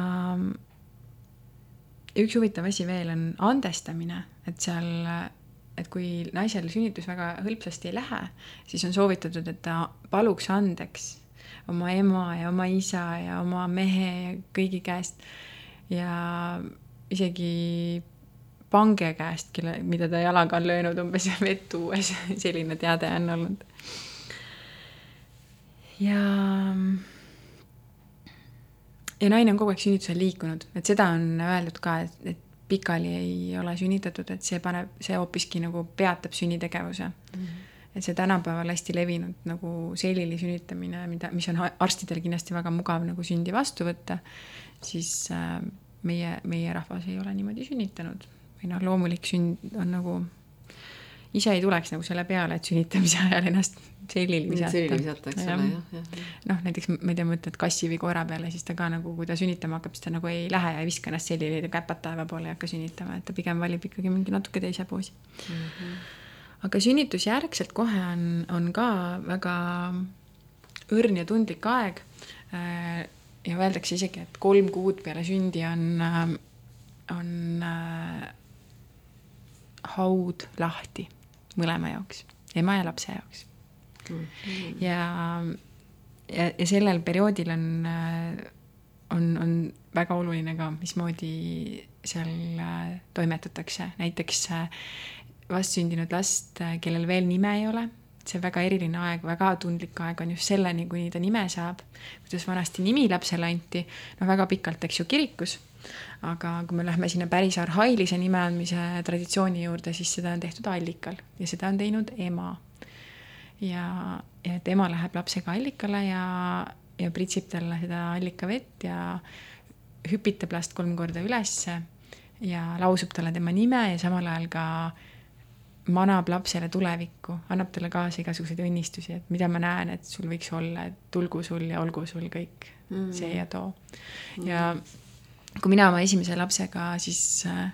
üks huvitav asi veel on andestamine, et seal, et kui naisel sünnitus väga hõlpsasti ei lähe, siis on soovitatud, et ta paluks andeks oma ema ja oma isa ja oma mehe ja kõigi käest ja isegi pange käest, kelle, mida ta jalaga on löönud umbes [laughs] vett tuues, selline teade on olnud. ja ja naine on kogu aeg sünnitusel liikunud, et seda on öeldud ka, et, et pikali ei ole sünnitatud, et see paneb, see hoopiski nagu peatab sünnitegevuse mm. -hmm. et see tänapäeval hästi levinud nagu selili sünnitamine, mida, mis on arstidel kindlasti väga mugav nagu sündi vastu võtta, siis äh, meie, meie rahvas ei ole niimoodi sünnitanud või noh, loomulik sünd on nagu ise ei tuleks nagu selle peale, et sünnitamise ajal ennast selili visata. selili visata, eks ole, jah, jah. noh, näiteks ma ei tea, mõtled kassi või koera peale, siis ta ka nagu, kui ta sünnitama hakkab, siis ta nagu ei lähe ja ei viska ennast selili käpad taeva poole ei hakka sünnitama, et ta pigem valib ikkagi mingi natuke teise poosi mm. -hmm. aga sünnitusjärgselt kohe on, on ka väga õrn ja tundlik aeg. Äh, ja öeldakse isegi, et kolm kuud peale sündi on, äh, on äh, haud lahti mõlema jaoks, ema ja lapse jaoks mm. -hmm. ja, ja, ja sellel perioodil on, on, on väga oluline ka, mismoodi seal äh, toimetatakse, näiteks äh, vastsündinud last, kellel veel nime ei ole, see väga eriline aeg, väga tundlik aeg on just selleni, kuni ta nime saab. kuidas vanasti nimi lapsele anti, noh, väga pikalt, eks ju, kirikus aga kui me lähme sinna päris arhailise nime andmise traditsiooni juurde, siis seda on tehtud allikal ja seda on teinud ema. ja, ja et ema läheb lapsega allikale ja, ja pritsib talle seda allikavett ja hüpitab last kolm korda ülesse ja lausub talle tema nime ja samal ajal ka manab lapsele tulevikku, annab talle kaasa igasuguseid õnnistusi, et mida ma näen, et sul võiks olla, et tulgu sul ja olgu sul kõik mm. see ja too mm.. ja kui mina oma esimese lapsega siis äh,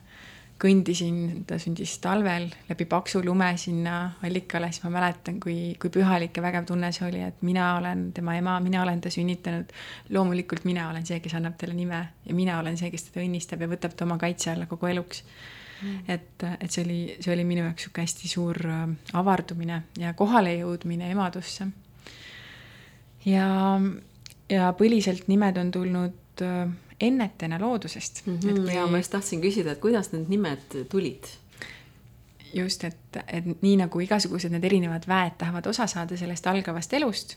kõndisin, ta sündis talvel läbi paksu lume sinna allikale, siis ma mäletan, kui, kui pühalik ja vägev tunne see oli, et mina olen tema ema, mina olen ta sünnitanud. loomulikult mina olen see, kes annab talle nime ja mina olen see, kes teda õnnistab ja võtab ta oma kaitse alla kogu eluks. Et, et see oli, see oli minu jaoks sihuke hästi suur äh, avardumine ja kohalejõudmine emadusse. ja, ja põliselt nimed on tulnud äh, ennetena loodusest mm. -hmm. Kui... ja ma just tahtsin küsida, et kuidas need nimed tulid? just, et, et nii nagu igasugused need erinevad väed tahavad osa saada sellest algavast elust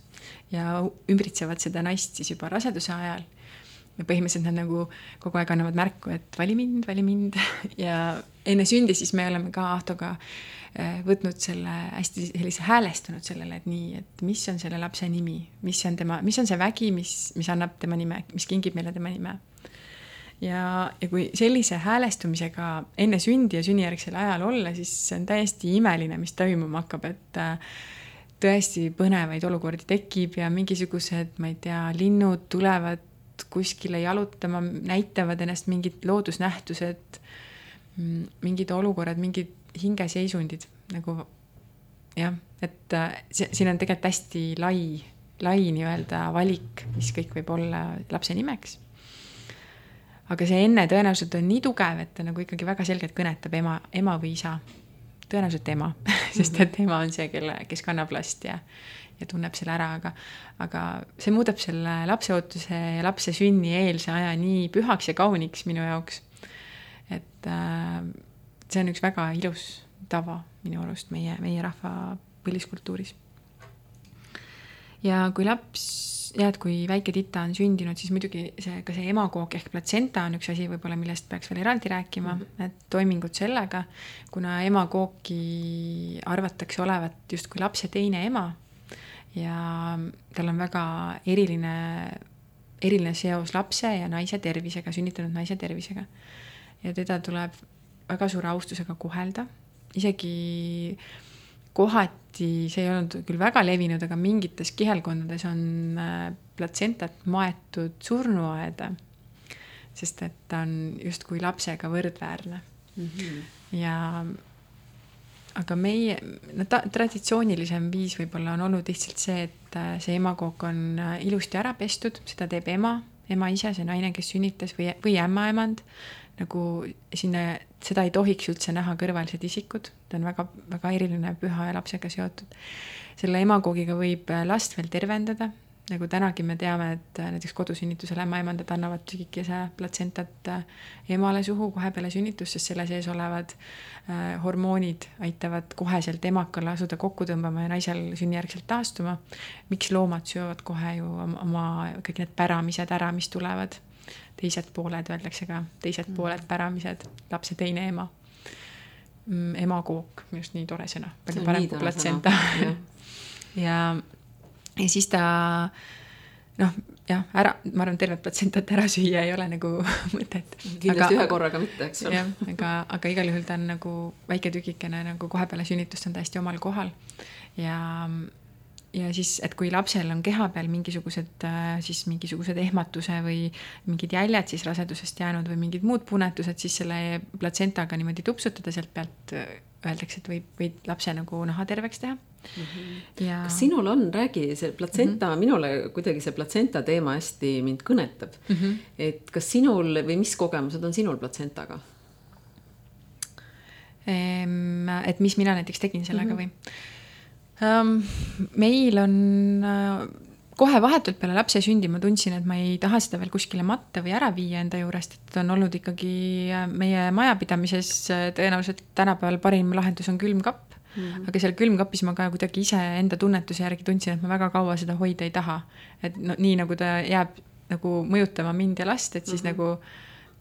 ja ümbritsevad seda naist siis juba raseduse ajal. Ja põhimõtteliselt nad nagu kogu aeg annavad märku, et vali mind, vali mind. [laughs] Ja enne sündi siis me oleme ka Ahtoga äh, võtnud selle hästi sellise häälestunud sellele, et nii, et mis on selle lapse nimi, mis on tema, mis on see vägi, mis, mis annab tema nime, mis kingib meile tema nime? Ja, ja kui sellise häälestumisega enne sündi ja sünnijärgsel ajal olla, siis see on täiesti imeline, mis toimuma hakkab, et äh, tõesti põnevaid olukordi tekib ja mingisugused, ma ei tea, linnud tulevad kuskile jalutama, näitavad ennast mingid loodusnähtused, mm, mingid olukorrad, mingid hingeseisundid nagu jah, et äh, see, siin on tegelikult hästi lai, lai nii-öelda valik, mis kõik võib olla lapse nimeks aga see enne tõenäoliselt on nii tugev, et ta nagu ikkagi väga selgelt kõnetab ema, ema või isa. Tõenäoliselt ema [laughs] sest et ema on see, kelle, kes kannab last ja, ja tunneb selle ära, aga, aga see muudab selle lapseootuse ja lapse sünni eelse aja nii pühaks ja kauniks minu jaoks. et äh, see on üks väga ilus tava minu arust meie, meie rahva põliskultuuris. ja kui laps jah, et kui väike tita on sündinud, siis muidugi see, ka see emakook ehk platsenta on üks asi võib-olla, millest peaks veel eraldi rääkima mm, -hmm. et toimingud sellega, kuna emakooki arvatakse olevat justkui lapse teine ema ja tal on väga eriline, eriline seos lapse ja naise tervisega, sünnitanud naise tervisega. ja teda tuleb väga suure austusega kohelda, isegi kohati, see ei olnud küll väga levinud, aga mingites kihelkondades on äh, platsentat maetud surnuaeda. sest et ta on justkui lapsega võrdväärne mm. -hmm. ja aga meie, no ta traditsioonilisem viis võib-olla on olnud lihtsalt see, et äh, see emakook on äh, ilusti ära pestud, seda teeb ema, ema ise, see naine, kes sünnitas või, või ämmaemand nagu sinna, seda ei tohiks üldse näha kõrvalised isikud, ta on väga, väga eriline püha ja lapsega seotud. selle emakoogiga võib last veel tervendada, nagu tänagi me teame, et näiteks kodusünnitusel ämmaemandad annavad tükikese platsentat emale suhu kohe peale sünnitust, sest selle sees olevad äh, hormoonid aitavad koheselt emakale asuda kokku tõmbama ja naisel sünnijärgselt taastuma. miks loomad söövad kohe ju oma kõik need päramised ära, mis tulevad teised pooled öeldakse ka, teised mm. pooled päramised, lapse teine ema mm,. emakook, minu arust nii tore sõna, palju parem kui platsenta. [laughs] ja, ja siis ta noh, jah, ära, ma arvan, tervet platsentat ära süüa ei ole nagu [laughs] mõtet. kindlasti ühe korraga mitte, eks ole. jah, aga, aga igal juhul ta on nagu väike tükikene nagu kohe peale sünnitust on täiesti omal kohal ja ja siis, et kui lapsel on keha peal mingisugused äh, siis mingisugused ehmatuse või mingid jäljed siis rasedusest jäänud või mingid muud punetused, siis selle platsentaga niimoodi tupsutada sealt pealt äh, öeldakse, et võib, võid lapse nagu naha terveks teha mm. -hmm. ja. kas sinul on, räägi, see platsenta mm, -hmm. minule kuidagi see platsenta teema hästi mind kõnetab mm. -hmm. et kas sinul või mis kogemused on sinul platsentaga? et mis mina näiteks tegin sellega mm -hmm. või? Um,? meil on uh, kohe vahetult peale lapse sündi ma tundsin, et ma ei taha seda veel kuskile matta või ära viia enda juurest, et on olnud ikkagi äh, meie majapidamises äh, tõenäoliselt tänapäeval parim lahendus on külmkapp mm. -hmm. aga seal külmkapis ma ka kuidagi iseenda tunnetuse järgi tundsin, et ma väga kaua seda hoida ei taha. et no nii nagu ta jääb nagu mõjutama mind ja last, et siis mm -hmm. nagu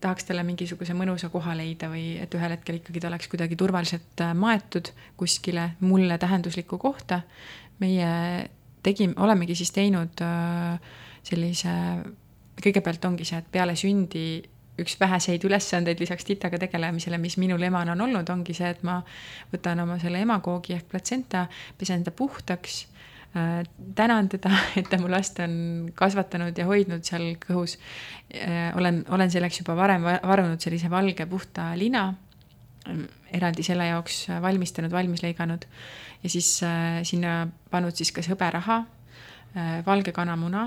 tahaks talle mingisuguse mõnusa koha leida või et ühel hetkel ikkagi ta oleks kuidagi turvaliselt äh, maetud kuskile mulle tähenduslikku kohta. meie tegime, olemegi siis teinud äh, sellise, kõigepealt ongi see, et peale sündi üks väheseid ülesandeid lisaks titaga tegelemisele, mis minul emana on olnud, ongi see, et ma võtan oma selle emakoogi ehk platsenta, pesen ta puhtaks tänan teda, [laughs] et ta mu last on kasvatanud ja hoidnud seal kõhus. Äh, olen, olen selleks juba varem varunud sellise valge puhta lina, ähm, eraldi selle jaoks valmistanud, valmis lõiganud ja siis äh, sinna pannud siis kas hõberaha, valge kanamuna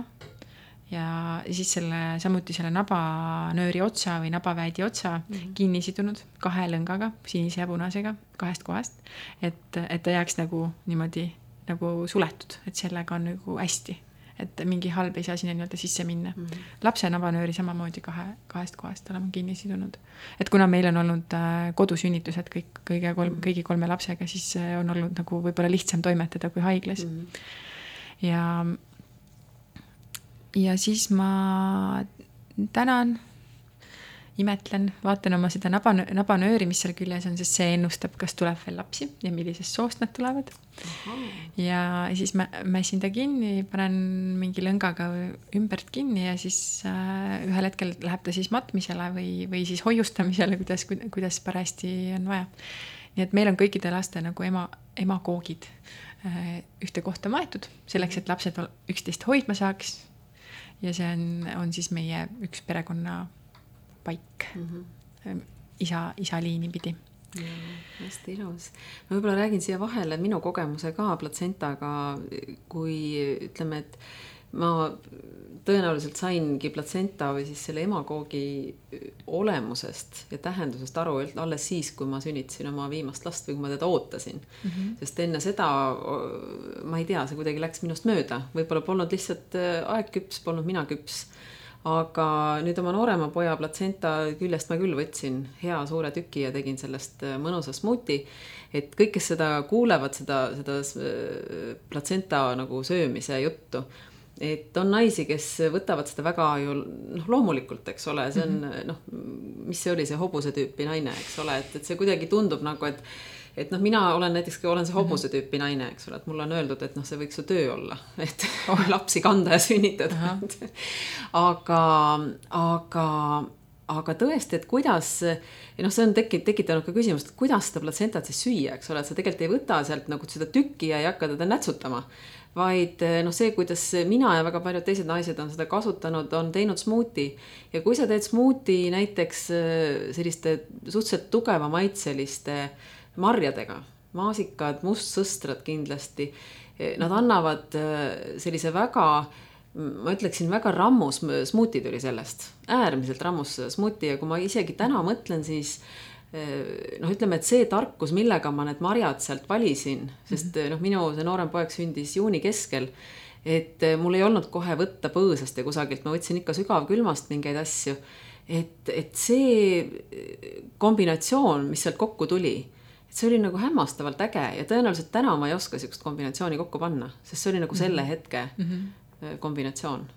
ja siis selle, samuti selle nabanööri otsa või nabaväedi otsa mm -hmm. kinni sidunud kahe lõngaga, sinise ja punasega, kahest kohast. et, et ta jääks nagu niimoodi nagu suletud, et sellega on nagu hästi, et mingi halb ei saa sinna nii-öelda sisse minna mm. -hmm. lapse nabanööri samamoodi kahe, kahest kohast oleme kinni sidunud. et kuna meil on olnud äh, kodusünnitused kõik, kõige kolm -hmm. kõigi kolme lapsega, siis äh, on olnud nagu võib-olla lihtsam toimetada kui haiglas mm. -hmm. ja, ja siis ma tänan imetlen, vaatan oma seda naba, nabanööri, mis seal küljes on, sest see ennustab, kas tuleb veel lapsi ja millisest soost nad tulevad. ja siis ma mässin ta kinni, panen mingi lõngaga ümbert kinni ja siis äh, ühel hetkel läheb ta siis matmisele või, või siis hoiustamisele, kuidas, kuidas parajasti on vaja. nii et meil on kõikide laste nagu ema, emakoogid äh, ühte kohta maetud, selleks, et lapsed üksteist hoidma saaks. ja see on, on siis meie üks perekonna paik mm -hmm. isa, isaliini pidi. hästi ilus. ma võib-olla räägin siia vahele minu kogemuse ka platsentaga, kui ütleme, et ma tõenäoliselt saingi platsenta või siis selle emakoogi olemusest ja tähendusest aru alles siis, kui ma sünnitasin oma viimast last või kui ma teda ootasin mm. -hmm. sest enne seda ma ei tea, see kuidagi läks minust mööda, võib-olla polnud lihtsalt äh, aeg küps, polnud mina küps aga nüüd oma noorema poja platsenta küljest ma küll võtsin hea suure tüki ja tegin sellest äh, mõnusa smuuti. et kõik, kes seda kuulevad, seda, seda äh, platsenta nagu söömise juttu, et on naisi, kes võtavad seda väga ju noh, loomulikult, eks ole, see on mm -hmm. noh, mis see oli, see hobuse tüüpi naine, eks ole, et, et see kuidagi tundub nagu, et et noh, mina olen näiteks, olen see hobuse mhm. tüüpi naine, eks ole, et mulle on öeldud, et noh, see võiks su töö olla, [laughs] et oh. [laughs] lapsi kanda ja sünnitada. [laughs] aga, aga, aga tõesti, et kuidas, noh, see on tekkinud, tekitanud ka küsimust, et kuidas seda platsentat siis süüa, eks ole, et sa tegelikult ei võta sealt nagu seda tükki ja ei hakka teda nätsutama vaid noh, see, kuidas mina ja väga paljud teised naised on seda kasutanud, on teinud smuuti. ja kui sa teed smuuti näiteks selliste suhteliselt tugeva maitseliste äh, marjadega, maasikad, mustsõstrad kindlasti. Nad annavad äh, sellise väga, ma ütleksin, väga rammus smuuti tuli sellest, äärmiselt rammus smuuti ja kui ma isegi täna mõtlen, siis äh, noh, ütleme, et see tarkus, millega ma need marjad sealt valisin, sest mhm. noh, minu see noorem poeg sündis juuni keskel et äh, mul ei olnud kohe võtta põõsast ja kusagilt, ma võtsin ikka sügavkülmast mingeid asju. et, et see kombinatsioon, mis sealt kokku tuli et see oli nagu hämmastavalt äge ja tõenäoliselt täna ma ei oska sihukest kombinatsiooni kokku panna, sest see oli nagu selle mhm. hetke mm -hmm. kombinatsioon.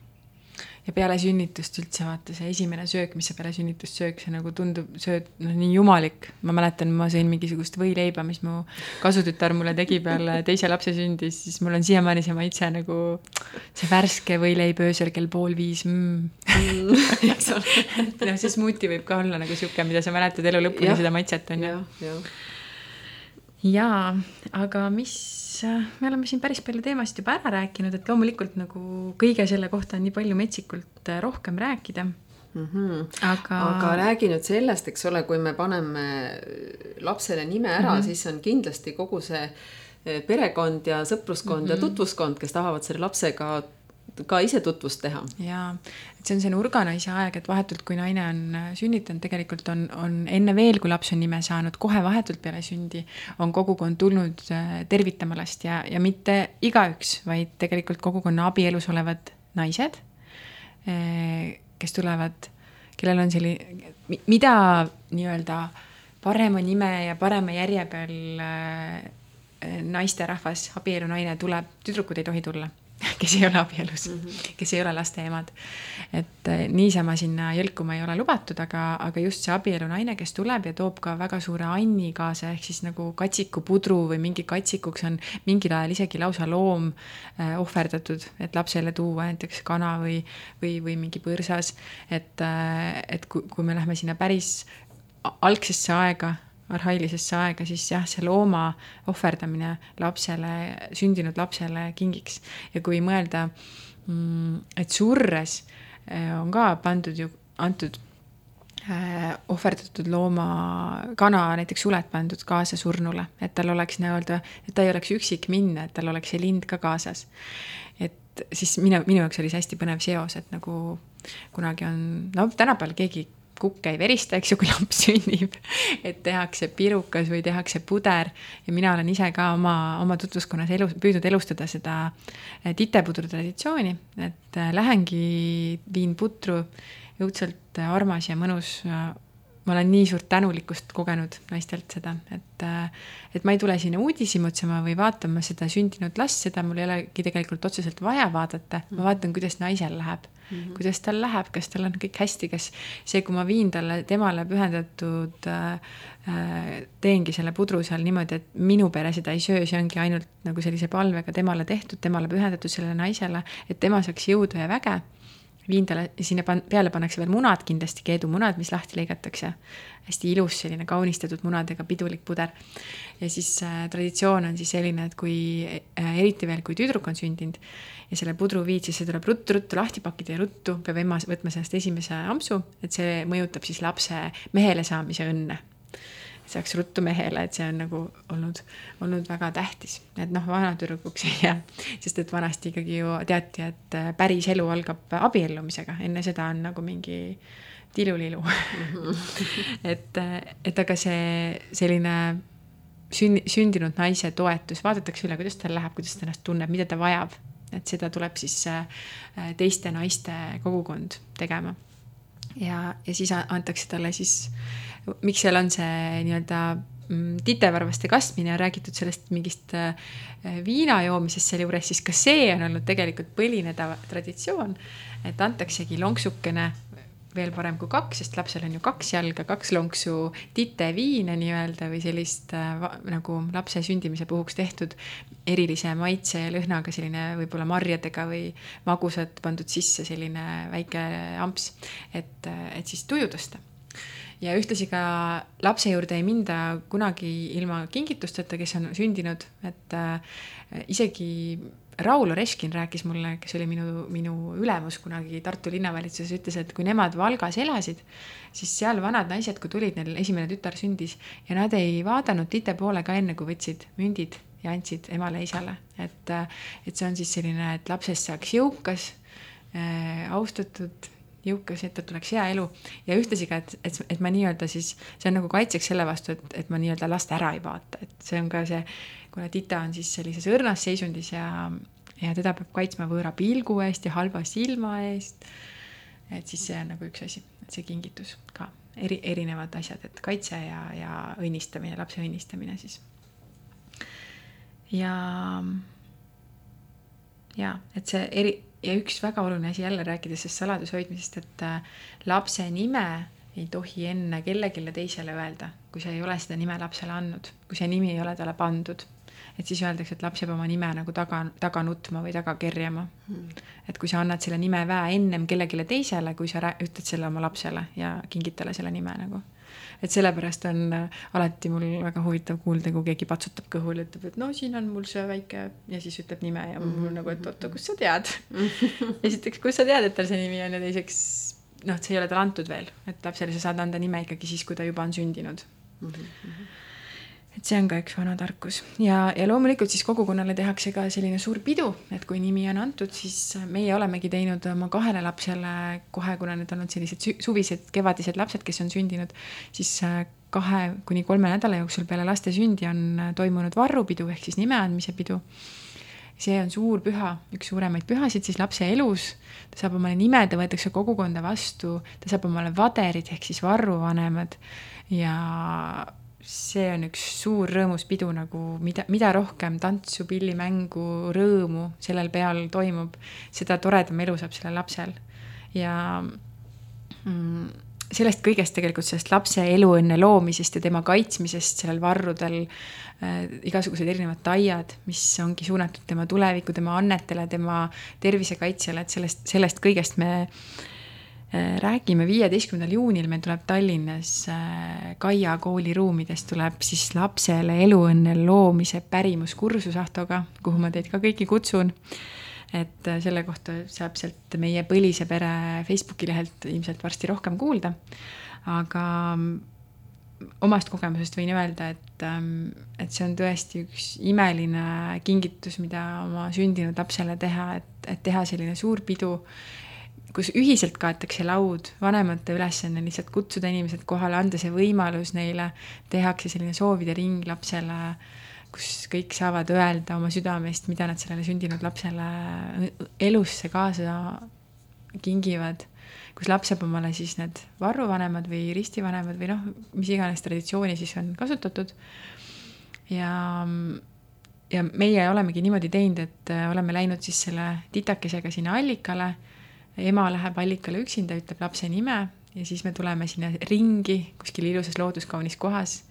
ja peale sünnitust üldse vaata see esimene söök, mis sa peale sünnitust sööd, see nagu tundub, sööd noh, nii jumalik. ma mäletan, ma sõin mingisugust võileiba, mis mu kasutütar mulle tegi peale [laughs] teise lapse sündi, siis mul on siiamaani see maitse nagu see värske võileib öösel kell pool viis mm. mm. eks ole noh, see smuuti võib ka olla nagu sihuke, mida sa mäletad elu lõpuni seda maitset on ju jaa, aga mis, me oleme siin päris palju teemasid juba ära rääkinud, et loomulikult nagu kõige selle kohta on nii palju metsikult äh, rohkem rääkida mm. -hmm. aga, aga räägi nüüd sellest, eks ole, kui me paneme lapsele nime ära mm, -hmm. siis on kindlasti kogu see äh, perekond ja sõpruskond mm -hmm. ja mhm. tutvuskond, kes tahavad selle lapsega ka ise tutvust teha. jaa, et see on see nurganaise aeg, et vahetult, kui naine on äh, sünnitanud, tegelikult on, on enne veel, kui laps on nime saanud, kohe vahetult peale sündi, on kogukond tulnud äh, tervitama last ja, ja mitte igaüks, vaid tegelikult kogukonna abielus olevad naised, äh, kes tulevad, kellel on selline, mida nii-öelda parema nime ja parema järje peal naisterahvas, abielunaine tuleb, tüdrukud ei tohi tulla [laughs] kes ei ole abielus mm, -hmm. kes ei ole laste emad. et eh, niisama sinna jõlkuma ei ole lubatud, aga, aga just see abielunaine, kes tuleb ja toob ka väga suure anni kaasa, ehk siis nagu katsikupudru või mingi katsikuks on mingil ajal isegi lausa loom eh, ohverdatud, et lapsele tuua näiteks kana või, või, või mingi põrsas. et, eh, et kui, kui me lähme sinna päris algsesse aega arhailisesse aega, siis jah, see looma ohverdamine lapsele, sündinud lapsele kingiks. ja kui mõelda, mm, et surres eh, on ka pandud ju, antud eh, ohverdatud looma kana näiteks sulet pandud kaasa surnule, et tal oleks nii-öelda, et ta ei oleks üksik minna, et tal oleks see lind ka kaasas. et siis minu, minu jaoks oli see hästi põnev seos, et nagu kunagi on, no tänapäeval keegi kukk ei verista, eks ju, kui laps sünnib. et tehakse pirukas või tehakse puder ja mina olen ise ka oma, oma tutvuskonnas elu, püüdnud elustada seda eh, titepudru traditsiooni, et eh, lähengi, viin putru, õudselt armas ja mõnus ma olen nii suurt tänulikkust kogenud naistelt seda, et, et ma ei tule sinna uudisi imutsema või vaatama seda sündinud last, seda mul ei olegi tegelikult otseselt vaja vaadata, ma mhm. vaatan, kuidas naisel läheb mm, -hmm. kuidas tal läheb, kas tal on kõik hästi, kas see, kui ma viin talle, temale pühendatud äh, äh, teengi selle pudru seal niimoodi, et minu pere seda ei söö, see ongi ainult nagu sellise palvega temale tehtud, temale pühendatud sellele naisele, et tema saaks jõudu ja väge viindale, sinna pan-, peale pannakse veel munad kindlasti, keedumunad, mis lahti lõigatakse. hästi ilus selline kaunistatud munadega pidulik puder. ja siis äh, traditsioon on siis selline, et kui äh, eriti veel, kui tüdruk on sündinud ja selle pudru viid, siis see tuleb ruttu-ruttu lahti pakkida ja ruttu peab ema võtma sellest esimese ampsu, et see mõjutab siis lapse mehele saamise õnne saaks ruttu mehele, et see on nagu olnud, olnud väga tähtis. et noh, vanatüdrukuks ei jää, sest et vanasti ikkagi ju teati, et äh, päris elu algab abiellumisega, enne seda on nagu mingi tilulilu [laughs] et, et aga see selline sünni, sündinud naise toetus, vaadatakse üle, kuidas tal läheb, kuidas ta ennast tunneb, mida ta vajab. et seda tuleb siis äh, teiste naiste kogukond tegema. Ja, ja siis antakse talle siis miks seal on see nii-öelda mm, titevarvaste kastmine ja räägitud sellest mingist äh, viina joomisest sealjuures, siis ka see on olnud tegelikult põline traditsioon, et antaksegi lonksukene, veel parem kui kaks, sest lapsel on ju kaks jalga, kaks lonksu titeviine nii-öelda või sellist äh, nagu lapse sündimise puhuks tehtud erilise maitse ja lõhnaga selline võib-olla marjadega või magusat pandud sisse selline väike amps, et, et siis tuju tõsta. Ja ühtlasi ka lapse juurde ei minda kunagi ilma kingitusteta, kes on sündinud, et äh, isegi Raul Oreškin rääkis mulle, kes oli minu, minu ülemus kunagi Tartu linnavalitsuses, ütles, et kui nemad Valgas elasid, siis seal vanad naised, kui tulid, neil esimene tütar sündis ja nad ei vaadanud tite poole ka enne, kui võtsid mündid ja andsid emale-isale, et, et see on siis selline, et lapsest saaks jõukas äh,, austatud jõukas, et tal tuleks hea elu. Ja ühtlasi ka, et, et, et ma nii-öelda siis, see on nagu kaitseks selle vastu, et, et ma nii-öelda last ära ei vaata, et see on ka see, kuna tita on siis sellises õrnas seisundis ja, ja teda peab kaitsma võõra pilgu eest ja halva silma eest. et siis see on nagu üks asi, see kingitus ka, eri, erinevad asjad, et kaitse ja, ja õnnistamine, lapse õnnistamine siis. ja, ja et see eri ja üks väga oluline asi jälle rääkides sellest saladuse hoidmisest, et äh, lapse nime ei tohi enne kellelegi teisele öelda, kui sa ei ole seda nime lapsele andnud, kui see nimi ei ole talle pandud. Et siis öeldakse, et laps jääb oma nime nagu taga, taga nutma või taga kerjama. Hmm.. et kui sa annad selle nime väe ennem kellelegi teisele, kui sa ütled selle oma lapsele ja kingid talle selle nime nagu. Et sellepärast on äh, alati mul väga huvitav kuulda, kui keegi patsutab kõhul ja ütleb, et no siin on mul see väike ja siis ütleb nime ja mul mm -hmm. nagu, et oota, kust sa tead? [laughs] Esiteks, kust sa tead, et tal see nimi on ja teiseks noh, et see ei ole talle antud veel, et lapsele sa saad anda nime ikkagi siis, kui ta juba on sündinud. Mm. -hmm et see on ka üks vana tarkus ja, ja loomulikult siis kogukonnale tehakse ka selline suur pidu, et kui nimi on antud, siis meie olemegi teinud oma kahele lapsele kohe, kuna need on olnud sellised suvised, kevadised lapsed, kes on sündinud, siis äh, kahe kuni kolme nädala jooksul peale laste sündi on äh, toimunud varrupidu ehk siis nime andmise pidu. see on suur püha, üks suuremaid pühasid siis lapse elus. ta saab omale nime, ta võetakse kogukonda vastu, ta saab omale vaderid ehk siis varruvanemad ja see on üks suur rõõmus pidu nagu, mida, mida rohkem tantsu, pillimängu, rõõmu sellel peal toimub, seda toredam elu saab sellel lapsel. ja mm, sellest kõigest tegelikult, sellest lapse eluõnne loomisest ja tema kaitsmisest sellel varrudel äh,, igasugused erinevad taiad, mis ongi suunatud tema tulevikku, tema annetele, tema tervisekaitsele, et sellest, sellest kõigest me Äh, räägime viieteistkümnendal juunil, meil tuleb Tallinnas äh, Kaia kooli ruumides tuleb siis lapsele eluõnne loomise pärimuskursus Ahtoga, kuhu ma teid ka kõiki kutsun. et äh, selle kohta saab sealt meie Põlise pere Facebooki lehelt ilmselt varsti rohkem kuulda. aga mm, omast kogemusest võin öelda, et, ähm, et see on tõesti üks imeline kingitus, mida oma sündinud lapsele teha, et, et teha selline suur pidu kus ühiselt kaetakse laud, vanemate ülesanne lihtsalt kutsuda inimesed kohale, anda see võimalus neile, tehakse selline soovide ring lapsele, kus kõik saavad öelda oma südamest, mida nad sellele sündinud lapsele elusse kaasa kingivad, kus laps saab omale siis need varruvanemad või ristivanemad või noh, mis iganes traditsiooni siis on kasutatud. ja, ja meie olemegi niimoodi teinud, et oleme läinud siis selle titakesega sinna allikale ema läheb allikale üksinda, ütleb lapse nime ja siis me tuleme sinna ringi kuskil ilusas looduskaunis kohas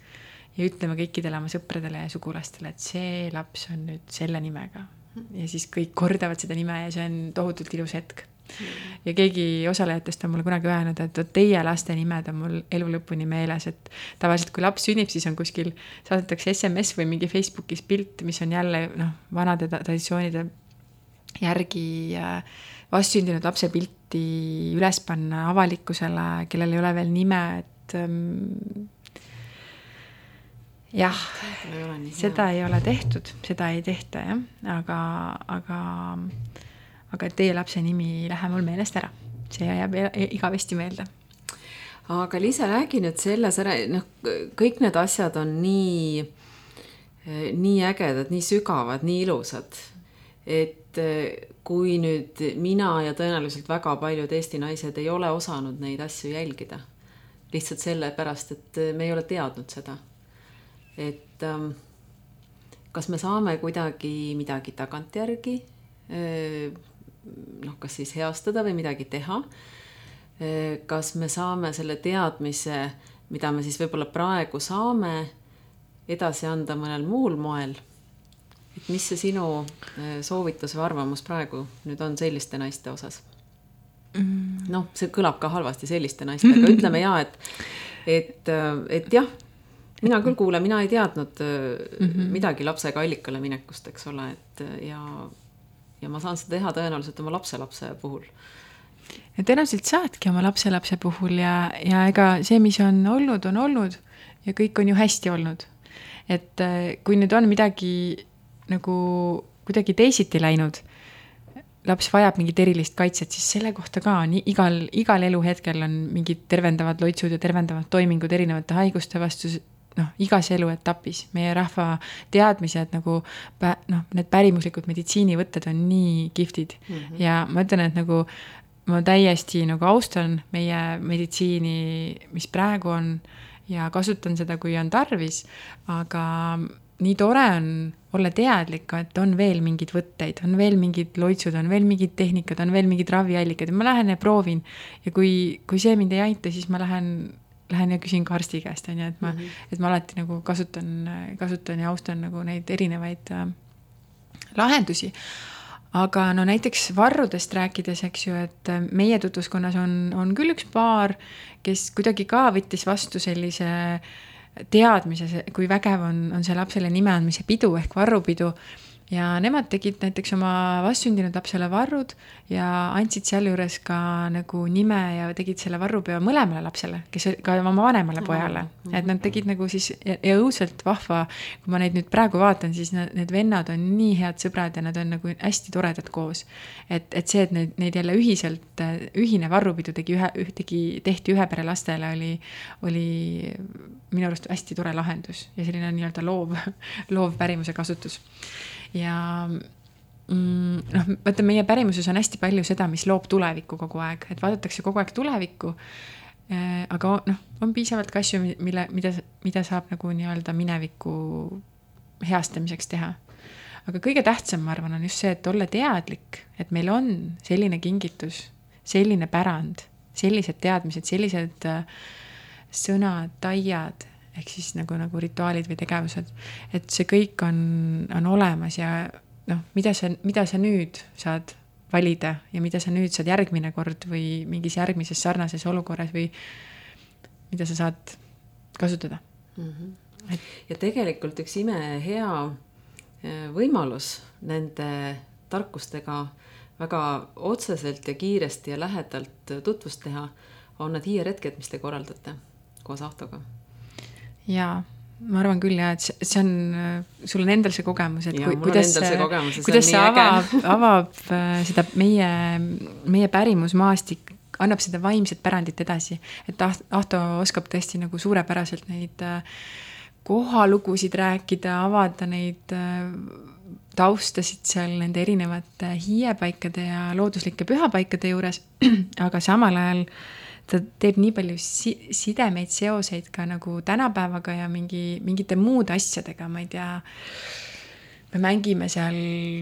ja ütleme kõikidele oma sõpradele ja sugulastele, et see laps on nüüd selle nimega. ja siis kõik kordavad seda nime ja see on tohutult ilus hetk. ja keegi osalejatest on mulle kunagi öelnud, et vot teie laste nimed on mul elu lõpuni meeles, et tavaliselt, kui laps sünnib, siis on kuskil, saadetakse SMS või mingi Facebookis pilt, mis on jälle noh, vanade traditsioonide järgi äh, vastsündinud lapse pilti üles panna avalikkusele, kellel ei ole veel nime, et ähm, jah, seda hea. ei ole tehtud, seda ei tehta jah, aga, aga, aga teie lapse nimi ei lähe mul meelest ära, see jääb igavesti meelde. Aga Liisa, räägi nüüd selles ära, noh, kõik need asjad on nii, nii ägedad, nii sügavad, nii ilusad, et kui nüüd mina ja tõenäoliselt väga paljud Eesti naised ei ole osanud neid asju jälgida, lihtsalt sellepärast, et me ei ole teadnud seda. et ähm, kas me saame kuidagi midagi tagantjärgi noh, kas siis heastada või midagi teha. kas me saame selle teadmise, mida me siis võib-olla praegu saame, edasi anda mõnel muul moel et mis see sinu äh, soovitus või arvamus praegu nüüd on selliste naiste osas mm.? noh, see kõlab ka halvasti selliste naistega, [laughs] ütleme ja et, et, äh, et jah, mina küll kuulen, mina ei teadnud mm -hmm. midagi lapsega allikale minekust, eks ole, et ja, ja ma saan seda teha tõenäoliselt oma lapselapse puhul ja tõenäoliselt saadki oma lapselapse puhul ja, ja ega see, mis on olnud, on olnud ja kõik on ju hästi olnud. et kui nüüd on midagi nagu kuidagi teisiti läinud, laps vajab mingit erilist kaitset, siis selle kohta ka on igal, igal eluhetkel on mingid tervendavad loitsud ja tervendavad toimingud erinevate haiguste vastu, noh, igas eluetapis. meie rahva teadmised nagu noh, need pärimuslikud meditsiinivõtted on nii kihvtid mm. -hmm. ja ma ütlen, et nagu ma täiesti nagu austan meie meditsiini, mis praegu on ja kasutan seda, kui on tarvis, aga nii tore on olla teadlik, et on veel mingeid võtteid, on veel mingid loitsud, on veel mingid tehnikad, on veel mingid raviallikad ja ma lähen ja proovin. ja kui, kui see mind ei aita, siis ma lähen, lähen ja küsin ka arsti käest, on ju, et ma mm, -hmm. et ma alati nagu kasutan, kasutan ja austan nagu neid erinevaid äh, lahendusi aga no näiteks varrudest rääkides, eks ju, et äh, meie tutvuskonnas on, on küll üks paar, kes kuidagi ka võttis vastu sellise äh, teadmise, kui vägev on, on see lapsele nime andmise pidu ehk varrupidu ja nemad tegid näiteks oma vastsündinud lapsele varrud ja andsid sealjuures ka nagu nime ja tegid selle varrupeo mõlemale lapsele, kes ka oma vanemale pojale. Et nad tegid nagu siis ja, ja õudselt vahva, kui ma neid nüüd praegu vaatan, siis need, need vennad on nii head sõbrad ja nad on nagu hästi toredad koos. et, et see, et neid, neid jälle ühiselt, ühine varrupidu tegi ühe, tegi, tehti ühe pere lastele, oli, oli minu arust hästi tore lahendus ja selline nii-öelda loov, [laughs] loov pärimuse kasutus ja mm, noh, vaata meie pärimuses on hästi palju seda, mis loob tulevikku kogu aeg, et vaadatakse kogu aeg tulevikku. Äh, aga noh, on piisavalt ka asju, mille, mida, mida saab nagu nii-öelda mineviku heastamiseks teha. aga kõige tähtsam, ma arvan, on just see, et olla teadlik, et meil on selline kingitus, selline pärand, sellised teadmised, sellised äh, sõnad, taiad ehk siis nagu, nagu rituaalid või tegevused, et see kõik on, on olemas ja noh, mida sa, mida sa nüüd saad valida ja mida sa nüüd saad järgmine kord või mingis järgmises sarnases olukorras või mida sa saad kasutada mm. -hmm. Et... ja tegelikult üks imehea eh, võimalus nende tarkustega väga otseselt ja kiiresti ja lähedalt tutvust teha, on need hiierhetked, mis te korraldate koos Ahtoga jaa, ma arvan küll jah, et see, on, sul on endal see kogemus, et Jaa, kui, kuidas ja kuidas see avab, avab äh, seda meie, meie pärimusmaastik, annab seda vaimset pärandit edasi. et Aht- Ahto oskab tõesti nagu suurepäraselt neid äh, kohalugusid rääkida, avada neid äh, taustasid seal nende erinevate hiiepaikade ja looduslike pühapaikade juures, [clears throat] aga samal ajal ta teeb nii palju si-, sidemeid, seoseid ka nagu tänapäevaga ja mingi, mingite muude asjadega, ma ei tea, me mängime seal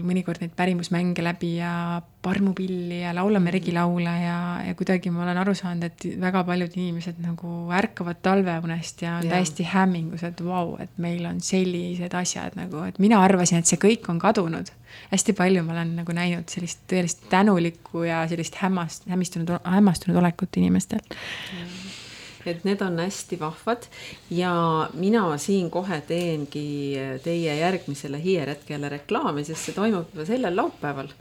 mõnikord neid pärimusmänge läbi ja parmupilli ja laulame regilaule ja, ja kuidagi ma olen aru saanud, et väga paljud inimesed nagu ärkavad talveunest ja on Jaa. täiesti hämmingus, et vau wow,, et meil on sellised asjad nagu, et mina arvasin, et see kõik on kadunud. hästi palju ma olen nagu näinud sellist tõelist tänulikku ja sellist hämmast, hämmistunud, hämmastunud olekut inimestel. Et need on hästi vahvad ja mina siin kohe teengi teie järgmisele hiieretkele reklaami, sest see toimub juba sellel laupäeval,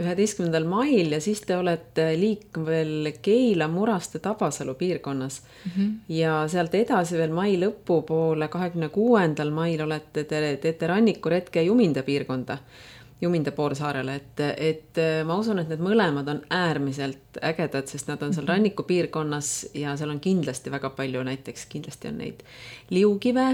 üheteistkümnendal mail ja siis te olete liikvel Keila, Muraste, Tabasalu piirkonnas mm. -hmm. ja sealt edasi veel mai lõpupoole, kahekümne kuuendal mail olete te, teete rannikuretke Juminda piirkonda. Juminda poolsaarele, et, et ma usun, et need mõlemad on äärmiselt ägedad, sest nad on seal rannikupiirkonnas ja seal on kindlasti väga palju, näiteks kindlasti on neid liukive.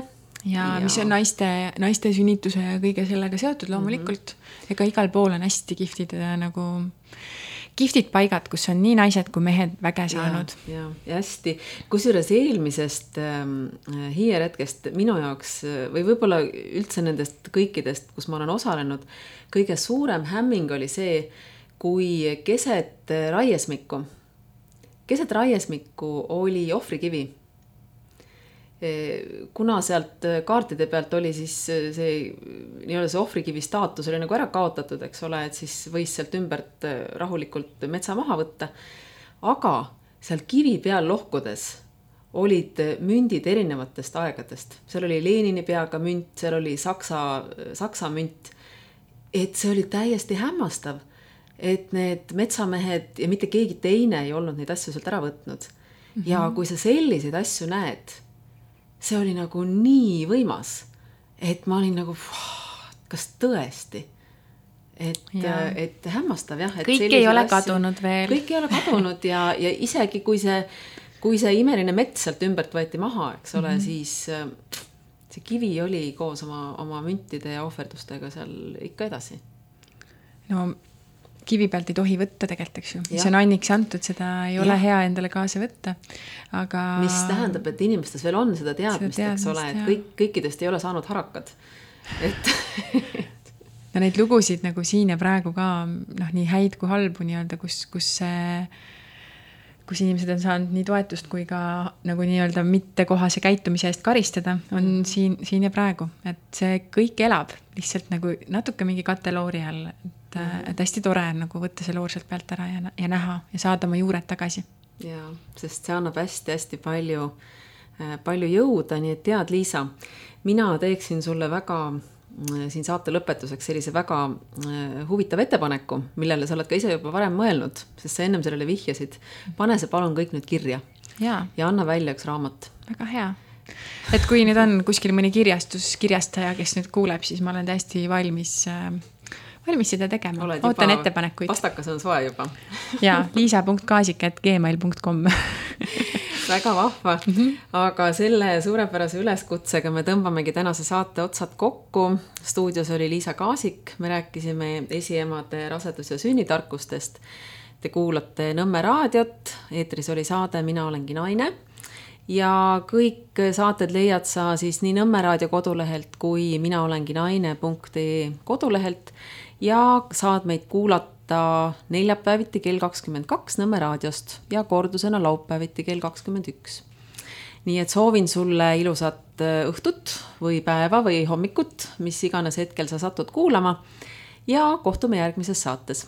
ja mis on naiste, naiste sünnituse ja kõige sellega seotud loomulikult mm. -hmm. ega igal pool on hästi kihvtid äh, nagu, kihvtid paigad, kus on nii naised kui mehed väge saanud. ja, ja hästi, kusjuures eelmisest ähm, hiieretkest minu jaoks äh, või võib-olla üldse nendest kõikidest, kus ma olen osalenud, kõige suurem hämming oli see, kui keset raiesmikku, keset raiesmikku oli ohvrikivi kuna sealt kaartide pealt oli siis see nii-öelda see ohvrikivi staatus oli nagu ära kaotatud, eks ole, et siis võis sealt ümbert rahulikult metsa maha võtta. aga seal kivi peal lohkudes olid mündid erinevatest aegadest, seal oli Lenini peaga münt, seal oli Saksa, Saksa münt. et see oli täiesti hämmastav, et need metsamehed ja mitte keegi teine ei olnud neid asju sealt ära võtnud ja kui sa selliseid asju näed see oli nagu nii võimas, et ma olin nagu, kas tõesti? et, et hämmastav jah. kõik ei ole asju, kadunud veel. kõik ei ole kadunud ja, ja isegi kui see, kui see imeline mets sealt ümbert võeti maha, eks ole mm, -hmm. siis äh, see kivi oli koos oma, oma müntide ja ohverdustega seal ikka edasi. no kivi pealt ei tohi võtta tegelikult, eks ju, see on anniks antud, seda ei ja. ole hea endale kaasa võtta, aga. mis tähendab, et inimestes veel on seda teadmist, eks ole, et kõik, kõikidest ei ole saanud harakad, et [laughs] no neid lugusid nagu siin ja praegu ka noh, nii häid kui halbu nii-öelda, kus, kus see kus inimesed on saanud nii toetust kui ka nagu nii-öelda mittekohase käitumise eest karistada, on siin, siin ja praegu, et see kõik elab lihtsalt nagu natuke mingi kateloori all, et, et hästi tore on nagu võtta see loor sealt pealt ära ja, ja näha ja saada oma juured tagasi. jaa, sest see annab hästi-hästi palju, palju jõuda, nii et tead, Liisa, mina teeksin sulle väga siin saate lõpetuseks sellise väga huvitava ettepaneku, millele sa oled ka ise juba varem mõelnud, sest sa ennem sellele vihjasid. pane see palun kõik nüüd kirja ja, ja anna välja üks raamat. väga hea. et kui nüüd on kuskil mõni kirjastus, kirjastaja, kes nüüd kuuleb, siis ma olen täiesti valmis äh, valmis seda tegema, ootan ettepanekuid. pastakas on soe juba [laughs] ja liisa.kaasik.gmail.com [laughs] väga vahva mm, -hmm. aga selle suurepärase üleskutsega me tõmbamegi tänase saate otsad kokku. stuudios oli Liisa Kaasik, me rääkisime esiemade rasedus- ja sünnitarkustest. Te kuulate Nõmme raadiot, eetris oli saade Mina olengi naine ja kõik saated leiad sa siis nii Nõmme raadio kodulehelt kui mina olengi naine.ee kodulehelt ja saad meid kuulata neljapäeviti kell kakskümmend kaks Nõmme raadiost ja kordusena laupäeviti kell kakskümmend üks. nii et soovin sulle ilusat õhtut või päeva või hommikut, mis iganes hetkel sa satud kuulama ja kohtume järgmises saates